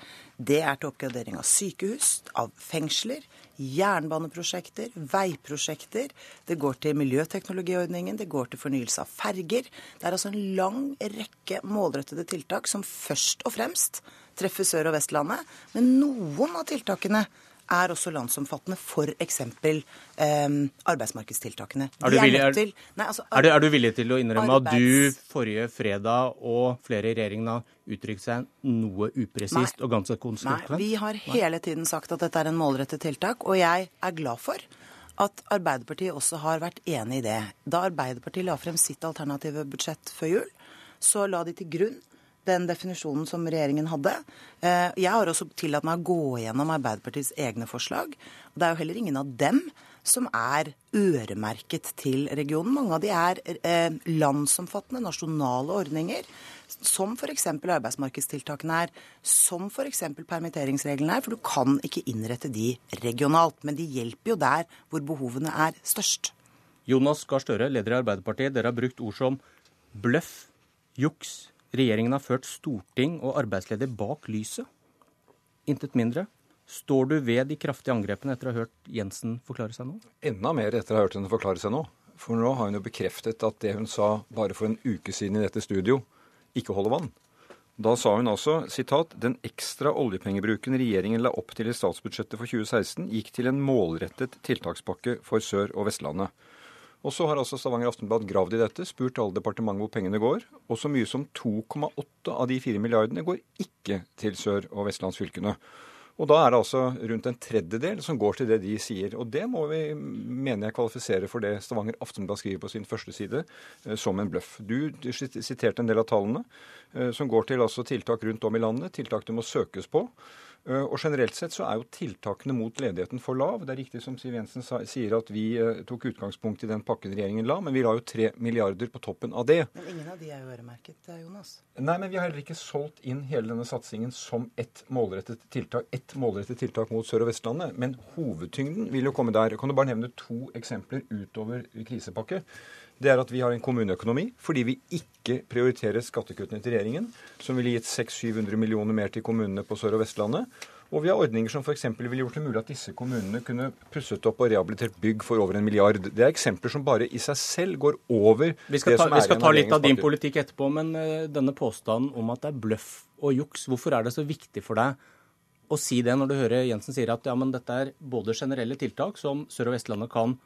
Det er til oppgradering av sykehus, av fengsler, jernbaneprosjekter, veiprosjekter. Det går til miljøteknologiordningen, det går til fornyelse av ferger. Det er altså en lang rekke målrettede tiltak som først og fremst treffer Sør- og Vestlandet. Men noen av tiltakene er også landsomfattende, f.eks. Eh, arbeidsmarkedstiltakene. Er du, villig, er, til, nei, altså, er, du, er du, villig, til å innrømme arbeids... at du forrige fredag og flere i regjeringen har uttrykt seg noe upresist og ganske konsekvent? Nei, vi har hele tiden sagt at dette er en målrettet tiltak, og jeg er glad for at Arbeiderpartiet også har vært enig i det. Da Arbeiderpartiet la frem sitt alternative budsjett før jul, så la de til grunn den definisjonen som regjeringen hadde. Eh, jeg har også tillatt meg å gå gjennom Arbeiderpartiets egne forslag. Det er jo heller ingen av dem som er øremerket til regionen. Mange av de er eh, landsomfattende nasjonale ordninger, som f.eks. arbeidsmarkedstiltakene er, som f.eks. permitteringsreglene er. For du kan ikke innrette de regionalt, men de hjelper jo der hvor behovene er størst. Jonas Gahr Støre, leder i Arbeiderpartiet, dere har brukt ord som bløff, juks, Regjeringen har ført storting og arbeidsleder bak lyset. Intet mindre. Står du ved de kraftige angrepene etter å ha hørt Jensen forklare seg nå? Enda mer etter å ha hørt henne forklare seg nå. For nå har hun jo bekreftet at det hun sa bare for en uke siden i dette studio, ikke holder vann. Da sa hun altså sitat, den ekstra oljepengebruken regjeringen la opp til i statsbudsjettet for 2016, gikk til en målrettet tiltakspakke for Sør- og Vestlandet. Og så har altså Stavanger Aftenblad gravd i dette, spurt alle departementer hvor pengene går. Og så mye som 2,8 av de 4 milliardene går ikke til Sør- og Vestlandsfylkene. Og da er det altså rundt en tredjedel som går til det de sier. Og det må vi, mener jeg, kvalifisere for det Stavanger Aftenblad skriver på sin første side, eh, som en bløff. Du, siterte en del av tallene, eh, som går til altså tiltak rundt om i landet, tiltak det må søkes på. Eh, og Generelt sett så er jo tiltakene mot ledigheten for lav. Det er riktig som Siv Jensen sa, sier at vi uh, tok utgangspunkt i den pakken regjeringen la, men vi la jo tre milliarder på toppen av det. Men ingen av de er jo øremerket, eh, Jonas? Nei, men vi har heller ikke solgt inn hele denne satsingen som ett målrettet tiltak, ett målrettet tiltak mot Sør- og Vestlandet. Men hovedtyngden vil jo komme der. Kan du bare nevne to eksempler utover krisepakke det er at vi har en kommuneøkonomi fordi vi ikke prioriterer skattekuttene til regjeringen, som ville gitt 600-700 millioner mer til kommunene på Sør- og Vestlandet. Og vi har ordninger som f.eks. ville gjort det mulig at disse kommunene kunne pusset opp og rehabilitert bygg for over en milliard. Det er eksempler som bare i seg selv går over det som vi skal ta, Vi skal ta litt av din politikk etterpå, men uh, denne påstanden om at det er bløff og juks, hvorfor er det så viktig for deg å si det når du hører Jensen sier at ja, men dette er både generelle tiltak som Sør- og Vestlandet kan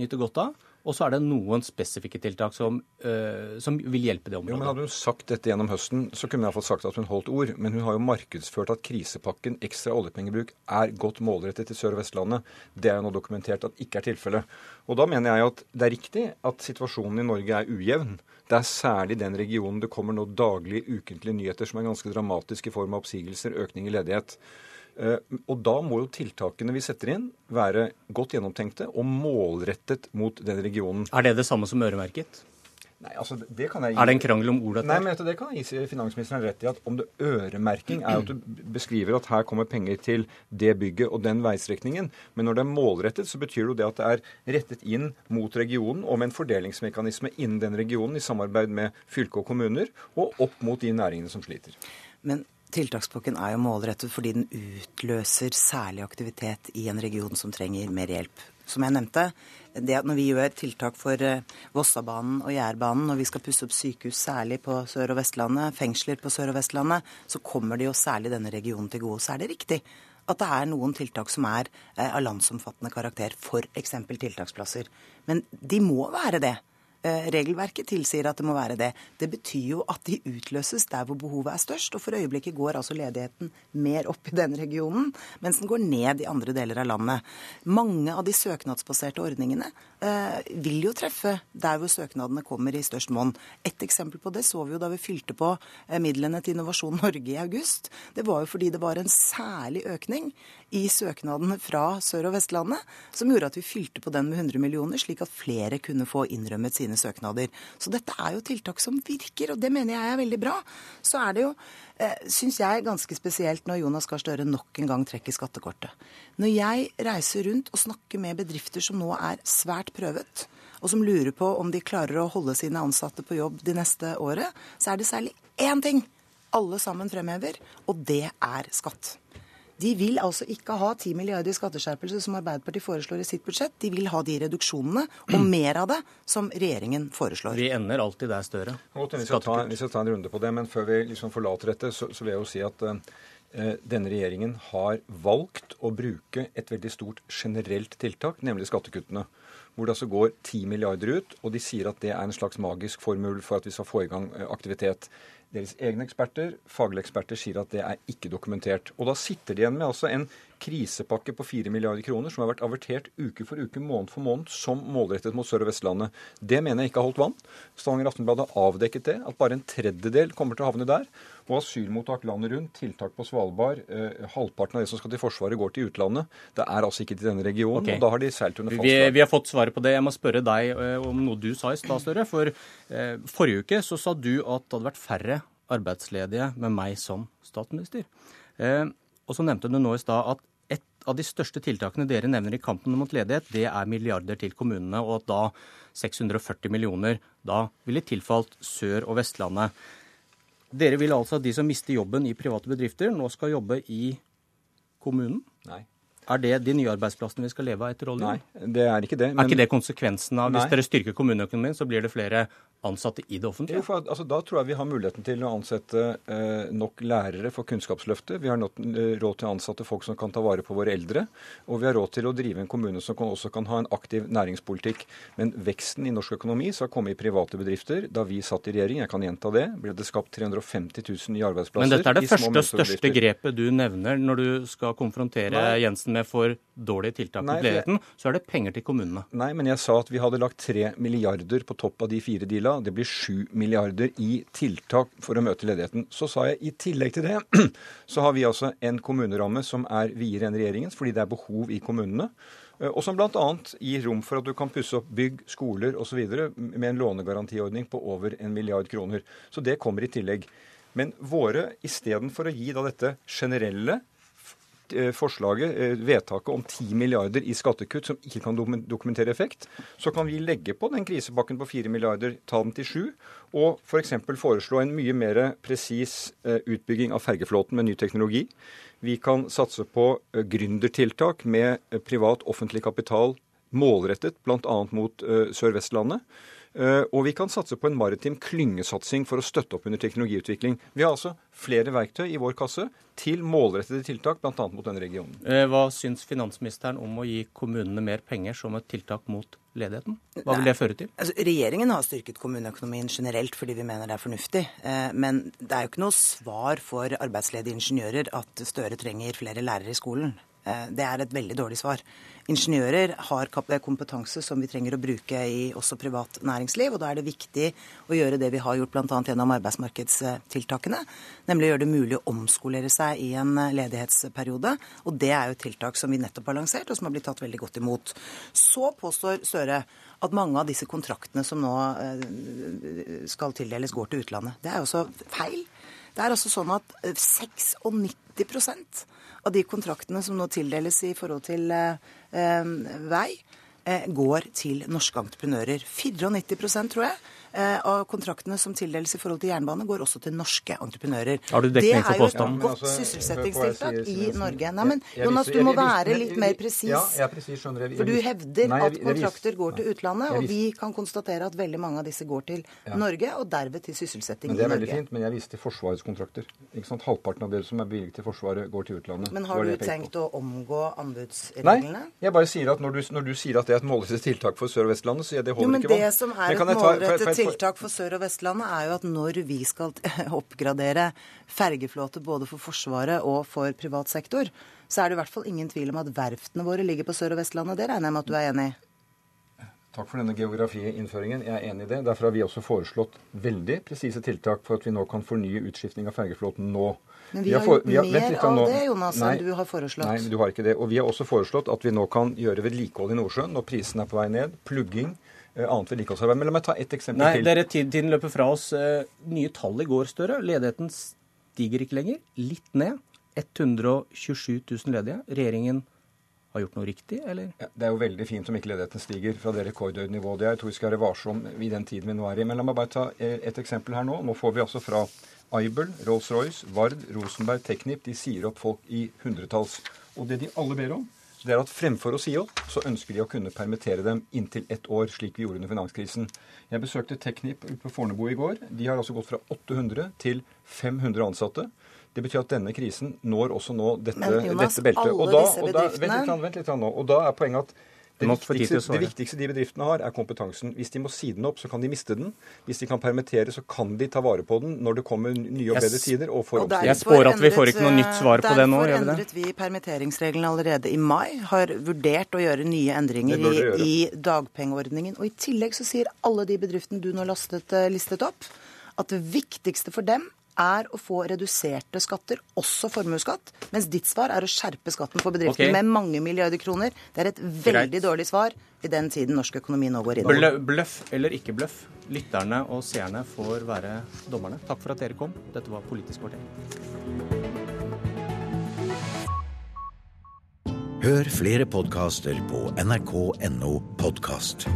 nyte godt av, og så er det noen spesifikke tiltak som, uh, som vil hjelpe det området. Jo, men Hadde hun sagt dette gjennom høsten, så kunne hun fått sagt at hun holdt ord. Men hun har jo markedsført at krisepakken ekstra oljepengebruk er godt målrettet til Sør- og Vestlandet. Det er jo nå dokumentert at ikke er tilfellet. Og da mener jeg at det er riktig at situasjonen i Norge er ujevn. Det er særlig den regionen det kommer nå daglige, ukentlige nyheter som er ganske dramatiske i form av oppsigelser, økning i ledighet. Eh, og da må jo tiltakene vi setter inn være godt gjennomtenkte og målrettet mot den regionen. Er det det samme som øremerket? Nei, altså det kan jeg gi... Er det en krangel om ordet? Nei, men Det kan jeg gi finansministeren rett i. at Om det øremerking er at du beskriver at her kommer penger til det bygget og den veistrekningen. Men når det er målrettet, så betyr det at det er rettet inn mot regionen og med en fordelingsmekanisme innen den regionen i samarbeid med fylke og kommuner, og opp mot de næringene som sliter. Men Tiltakspakken er jo målrettet fordi den utløser særlig aktivitet i en region som trenger mer hjelp. Som jeg nevnte, det at når vi gjør tiltak for eh, Vossabanen og Jærbanen, når vi skal pusse opp sykehus særlig på Sør- og Vestlandet, fengsler på Sør- og Vestlandet, så kommer det jo særlig denne regionen til gode. Så er det riktig at det er noen tiltak som er eh, av landsomfattende karakter, f.eks. tiltaksplasser. Men de må være det. Eh, regelverket tilsier at det må være det. Det betyr jo at de utløses der hvor behovet er størst. Og for øyeblikket går altså ledigheten mer opp i denne regionen, mens den går ned i andre deler av landet. Mange av de søknadsbaserte ordningene eh, vil jo treffe der hvor søknadene kommer i størst monn. Et eksempel på det så vi jo da vi fylte på eh, midlene til Innovasjon Norge i august. Det var jo fordi det var en særlig økning i søknadene fra Sør- og Vestlandet som gjorde at vi fylte på den med 100 millioner, slik at flere kunne få innrømmet sine søknader. Så dette er jo tiltak som virker, og det mener jeg er veldig bra. Så er det jo, eh, syns jeg, ganske spesielt når Jonas Gahr Støre nok en gang trekker skattekortet. Når jeg reiser rundt og snakker med bedrifter som nå er svært prøvet, og som lurer på om de klarer å holde sine ansatte på jobb de neste året, så er det særlig én ting alle sammen fremhever, og det er skatt. De vil altså ikke ha 10 milliarder i skatteskjerpelse som Arbeiderpartiet foreslår i sitt budsjett. De vil ha de reduksjonene, og mer av det, som regjeringen foreslår. Vi ender alltid der, Støre. Vi skal, ta, vi skal ta en runde på det, men før vi liksom forlater dette, så, så vil jeg jo si at uh, denne regjeringen har valgt å bruke et veldig stort generelt tiltak, nemlig skattekuttene. Hvor det altså går 10 milliarder ut, og de sier at det er en slags magisk formel for at vi skal få i gang eh, aktivitet. Deres egne eksperter, faglige eksperter, sier at det er ikke dokumentert. Og da sitter de igjen med altså en krisepakke på 4 milliarder kroner som har vært avertert uke for uke, måned for måned, som målrettet mot Sør- og Vestlandet. Det mener jeg ikke har holdt vann. Stavanger Aftenblad har avdekket det, at bare en tredjedel kommer til å havne der. Og asylmottak landet rundt, tiltak på Svalbard, eh, halvparten av det som skal til Forsvaret, går til utlandet. Det er altså ikke til denne regionen, okay. og da har de seilt under falskt vi, vi, har fått svaret på det. Jeg må spørre deg eh, om noe du sa i stad, Støre. For eh, forrige uke så sa du at det hadde vært færre arbeidsledige med meg som statsminister. Eh, og så nevnte du nå i stad at et av de største tiltakene dere nevner i kampen mot ledighet, det er milliarder til kommunene, og at da 640 millioner da ville tilfalt Sør- og Vestlandet. Dere vil altså at de som mister jobben i private bedrifter, nå skal jobbe i kommunen? Nei. Er det de nye arbeidsplassene vi skal leve av etter oljen? Nei, det er ikke det. Men... Er ikke det konsekvensen av Hvis dere styrker kommuneøkonomien, så blir det flere ansatte i det offentlige? Jo, for, altså, da tror jeg vi har muligheten til å ansette eh, nok lærere for Kunnskapsløftet. Vi har nok, eh, råd til å ansette folk som kan ta vare på våre eldre. Og vi har råd til å drive en kommune som kan, også kan ha en aktiv næringspolitikk. Men veksten i norsk økonomi skal komme i private bedrifter. Da vi satt i regjering, jeg kan gjenta det, ble det skapt 350 000 nye arbeidsplasser. Men dette er det første og største grepet du nevner når du skal konfrontere Nei. Jensen med for dårlige tiltak mot ledigheten. Så er det penger til kommunene. Nei, men jeg sa at vi hadde lagt tre milliarder på topp av de fire de la da det blir 7 milliarder i tiltak for å møte ledigheten. Så sa jeg i tillegg til det, [CLEARS THROAT] så har vi altså en kommuneramme som er videre enn regjeringens, fordi det er behov i kommunene. Eh, og som bl.a. gir rom for at du kan pusse opp bygg, skoler osv. med en lånegarantiordning på over en milliard kroner. Så det kommer i tillegg. Men våre, istedenfor å gi da dette generelle forslaget, eh, vedtaket om 10 milliarder i skattekutt som ikke kan dokumentere effekt, så kan vi legge på den krisepakken på 4 milliarder, ta den til 7, og f.eks. For foreslå en mye mer presis eh, utbygging av fergeflåten med ny teknologi. Vi kan satse på gründertiltak med privat-offentlig kapital målrettet bl.a. mot Sør-Vestlandet. Eh, og vi kan satse på en maritim klyngesatsing for å støtte opp under teknologiutvikling. Vi har altså flere verktøy i vår kasse til målrettede tiltak, bl.a. mot denne regionen. Eh, hva syns finansministeren om å gi kommunene mer penger som et tiltak mot ledigheten? Hva vil det føre til? Altså, regjeringen har styrket kommuneøkonomien generelt fordi vi mener det er fornuftig. Eh, men det er jo ikke noe svar for arbeidsledige ingeniører at Støre trenger flere lærere i skolen. Det er et veldig dårlig svar ingeniører har kompetanse som vi trenger å bruke i også privat næringsliv. og Da er det viktig å gjøre det vi har gjort bl.a. gjennom arbeidsmarkedstiltakene. Nemlig gjøre det mulig å omskolere seg i en ledighetsperiode. Og det er jo et tiltak som vi nettopp har lansert, og som har blitt tatt veldig godt imot. Så påstår Støre at mange av disse kontraktene som nå eh, skal tildeles, går til utlandet. Det er jo også feil. Det er altså sånn at 96% av de kontraktene som nå tildeles i forhold til eh, vei, eh, går til norske entreprenører. 94% tror jeg Eh, av kontraktene som tildeles i forhold til jernbane, går også til norske entreprenører. Har du dekning for påstanden? Det er jo et godt sysselsettingstiltak i Norge. Nei, men Jonas, du må være litt mer presis. Ja, jeg er presis, skjønner jeg. For du hevder at kontrakter går til utlandet, og vi kan konstatere at veldig mange av disse går til Norge, og derved til sysselsetting i Norge. Det er veldig fint, men jeg viste til Forsvarets kontrakter. Ikke sant? Halvparten av det som er bevilget til Forsvaret, går til utlandet. Men har du tenkt å omgå anbudsreglene? Nei, jeg bare sier at når du, når du sier at det er et målrettet tiltak for Sør- og Vestlandet, så det holder jo, men ikke vann. Det som er et målrettet tiltak for Sør- og Vestlandet er jo at når vi skal [LAUGHS] oppgradere fergeflåte både for Forsvaret og for privat sektor, så er det i hvert fall ingen tvil om at verftene våre ligger på Sør- og Vestlandet. Det regner jeg med at du er enig i? Takk for denne geografiinnføringen. Jeg er enig i det. Derfor har vi også foreslått veldig presise tiltak for at vi nå kan fornye utskiftning av fergeflåten nå. Men vi, vi har, gjort vi har, mer av nå. det, Jonas, nei, enn du har foreslått. Nei, du har ikke det. Og vi har også foreslått at vi nå kan gjøre vedlikehold i Nordsjøen når prisen er på vei ned. Plugging annet vedlikeholdsarbeid. Men la meg ta ett eksempel Nei, til. Nei, tiden løper fra oss. Eh, nye tall i går, Støre. Ledigheten stiger ikke lenger. Litt ned. 127 000 ledige. Regjeringen har gjort noe riktig, eller? Ja, det er jo veldig fint om ikke ledigheten stiger fra det rekordhøye nivået det er. Jeg tror vi skal være varsom i den tiden vi nå er i. Men la meg bare ta eh, et eksempel her nå. Nå får vi altså fra Aibel, Rolls-Royce, Vard, Rosenberg, Teknip. De sier opp folk i hundretalls. Og det de alle ber om, det er at fremfor å si opp, så ønsker de å kunne permittere dem inntil ett år, slik vi gjorde under finanskrisen. Jeg besøkte Teknip på Fornebu i går. De har altså gått fra 800 til 500 ansatte. Det betyr at denne krisen når også nå dette, Jonas, dette beltet. Og da, og da, vent litt, vent litt nå. Og da er poenget at det viktigste, det viktigste, de bedriftene har, er kompetansen. Hvis de må si den opp, så kan de miste den. Hvis de kan permittere, så kan de ta vare på den når det kommer nye og bedre tider. og får og Jeg spår at vi får ikke noe nytt svar på det nå. Derfor endret vi permitteringsreglene allerede i mai. Har vurdert å gjøre nye endringer i, i, dagpengeordningen. Og i tillegg så sier alle de bedriftene du nå lastet, eh, listet opp, at det viktigste for dem er å få reduserte skatter, også formuesskatt. Mens ditt svar er å skjerpe skatten for bedriftene okay. med mange milliarder kroner. Det er et veldig Greit. dårlig svar i den tiden norsk økonomi nå går inn. Bløff eller ikke bløff? Lytterne og seerne får være dommerne. Takk for at dere kom. Dette var Politisk kvarter. Hør flere podkaster på nrk.no podkast.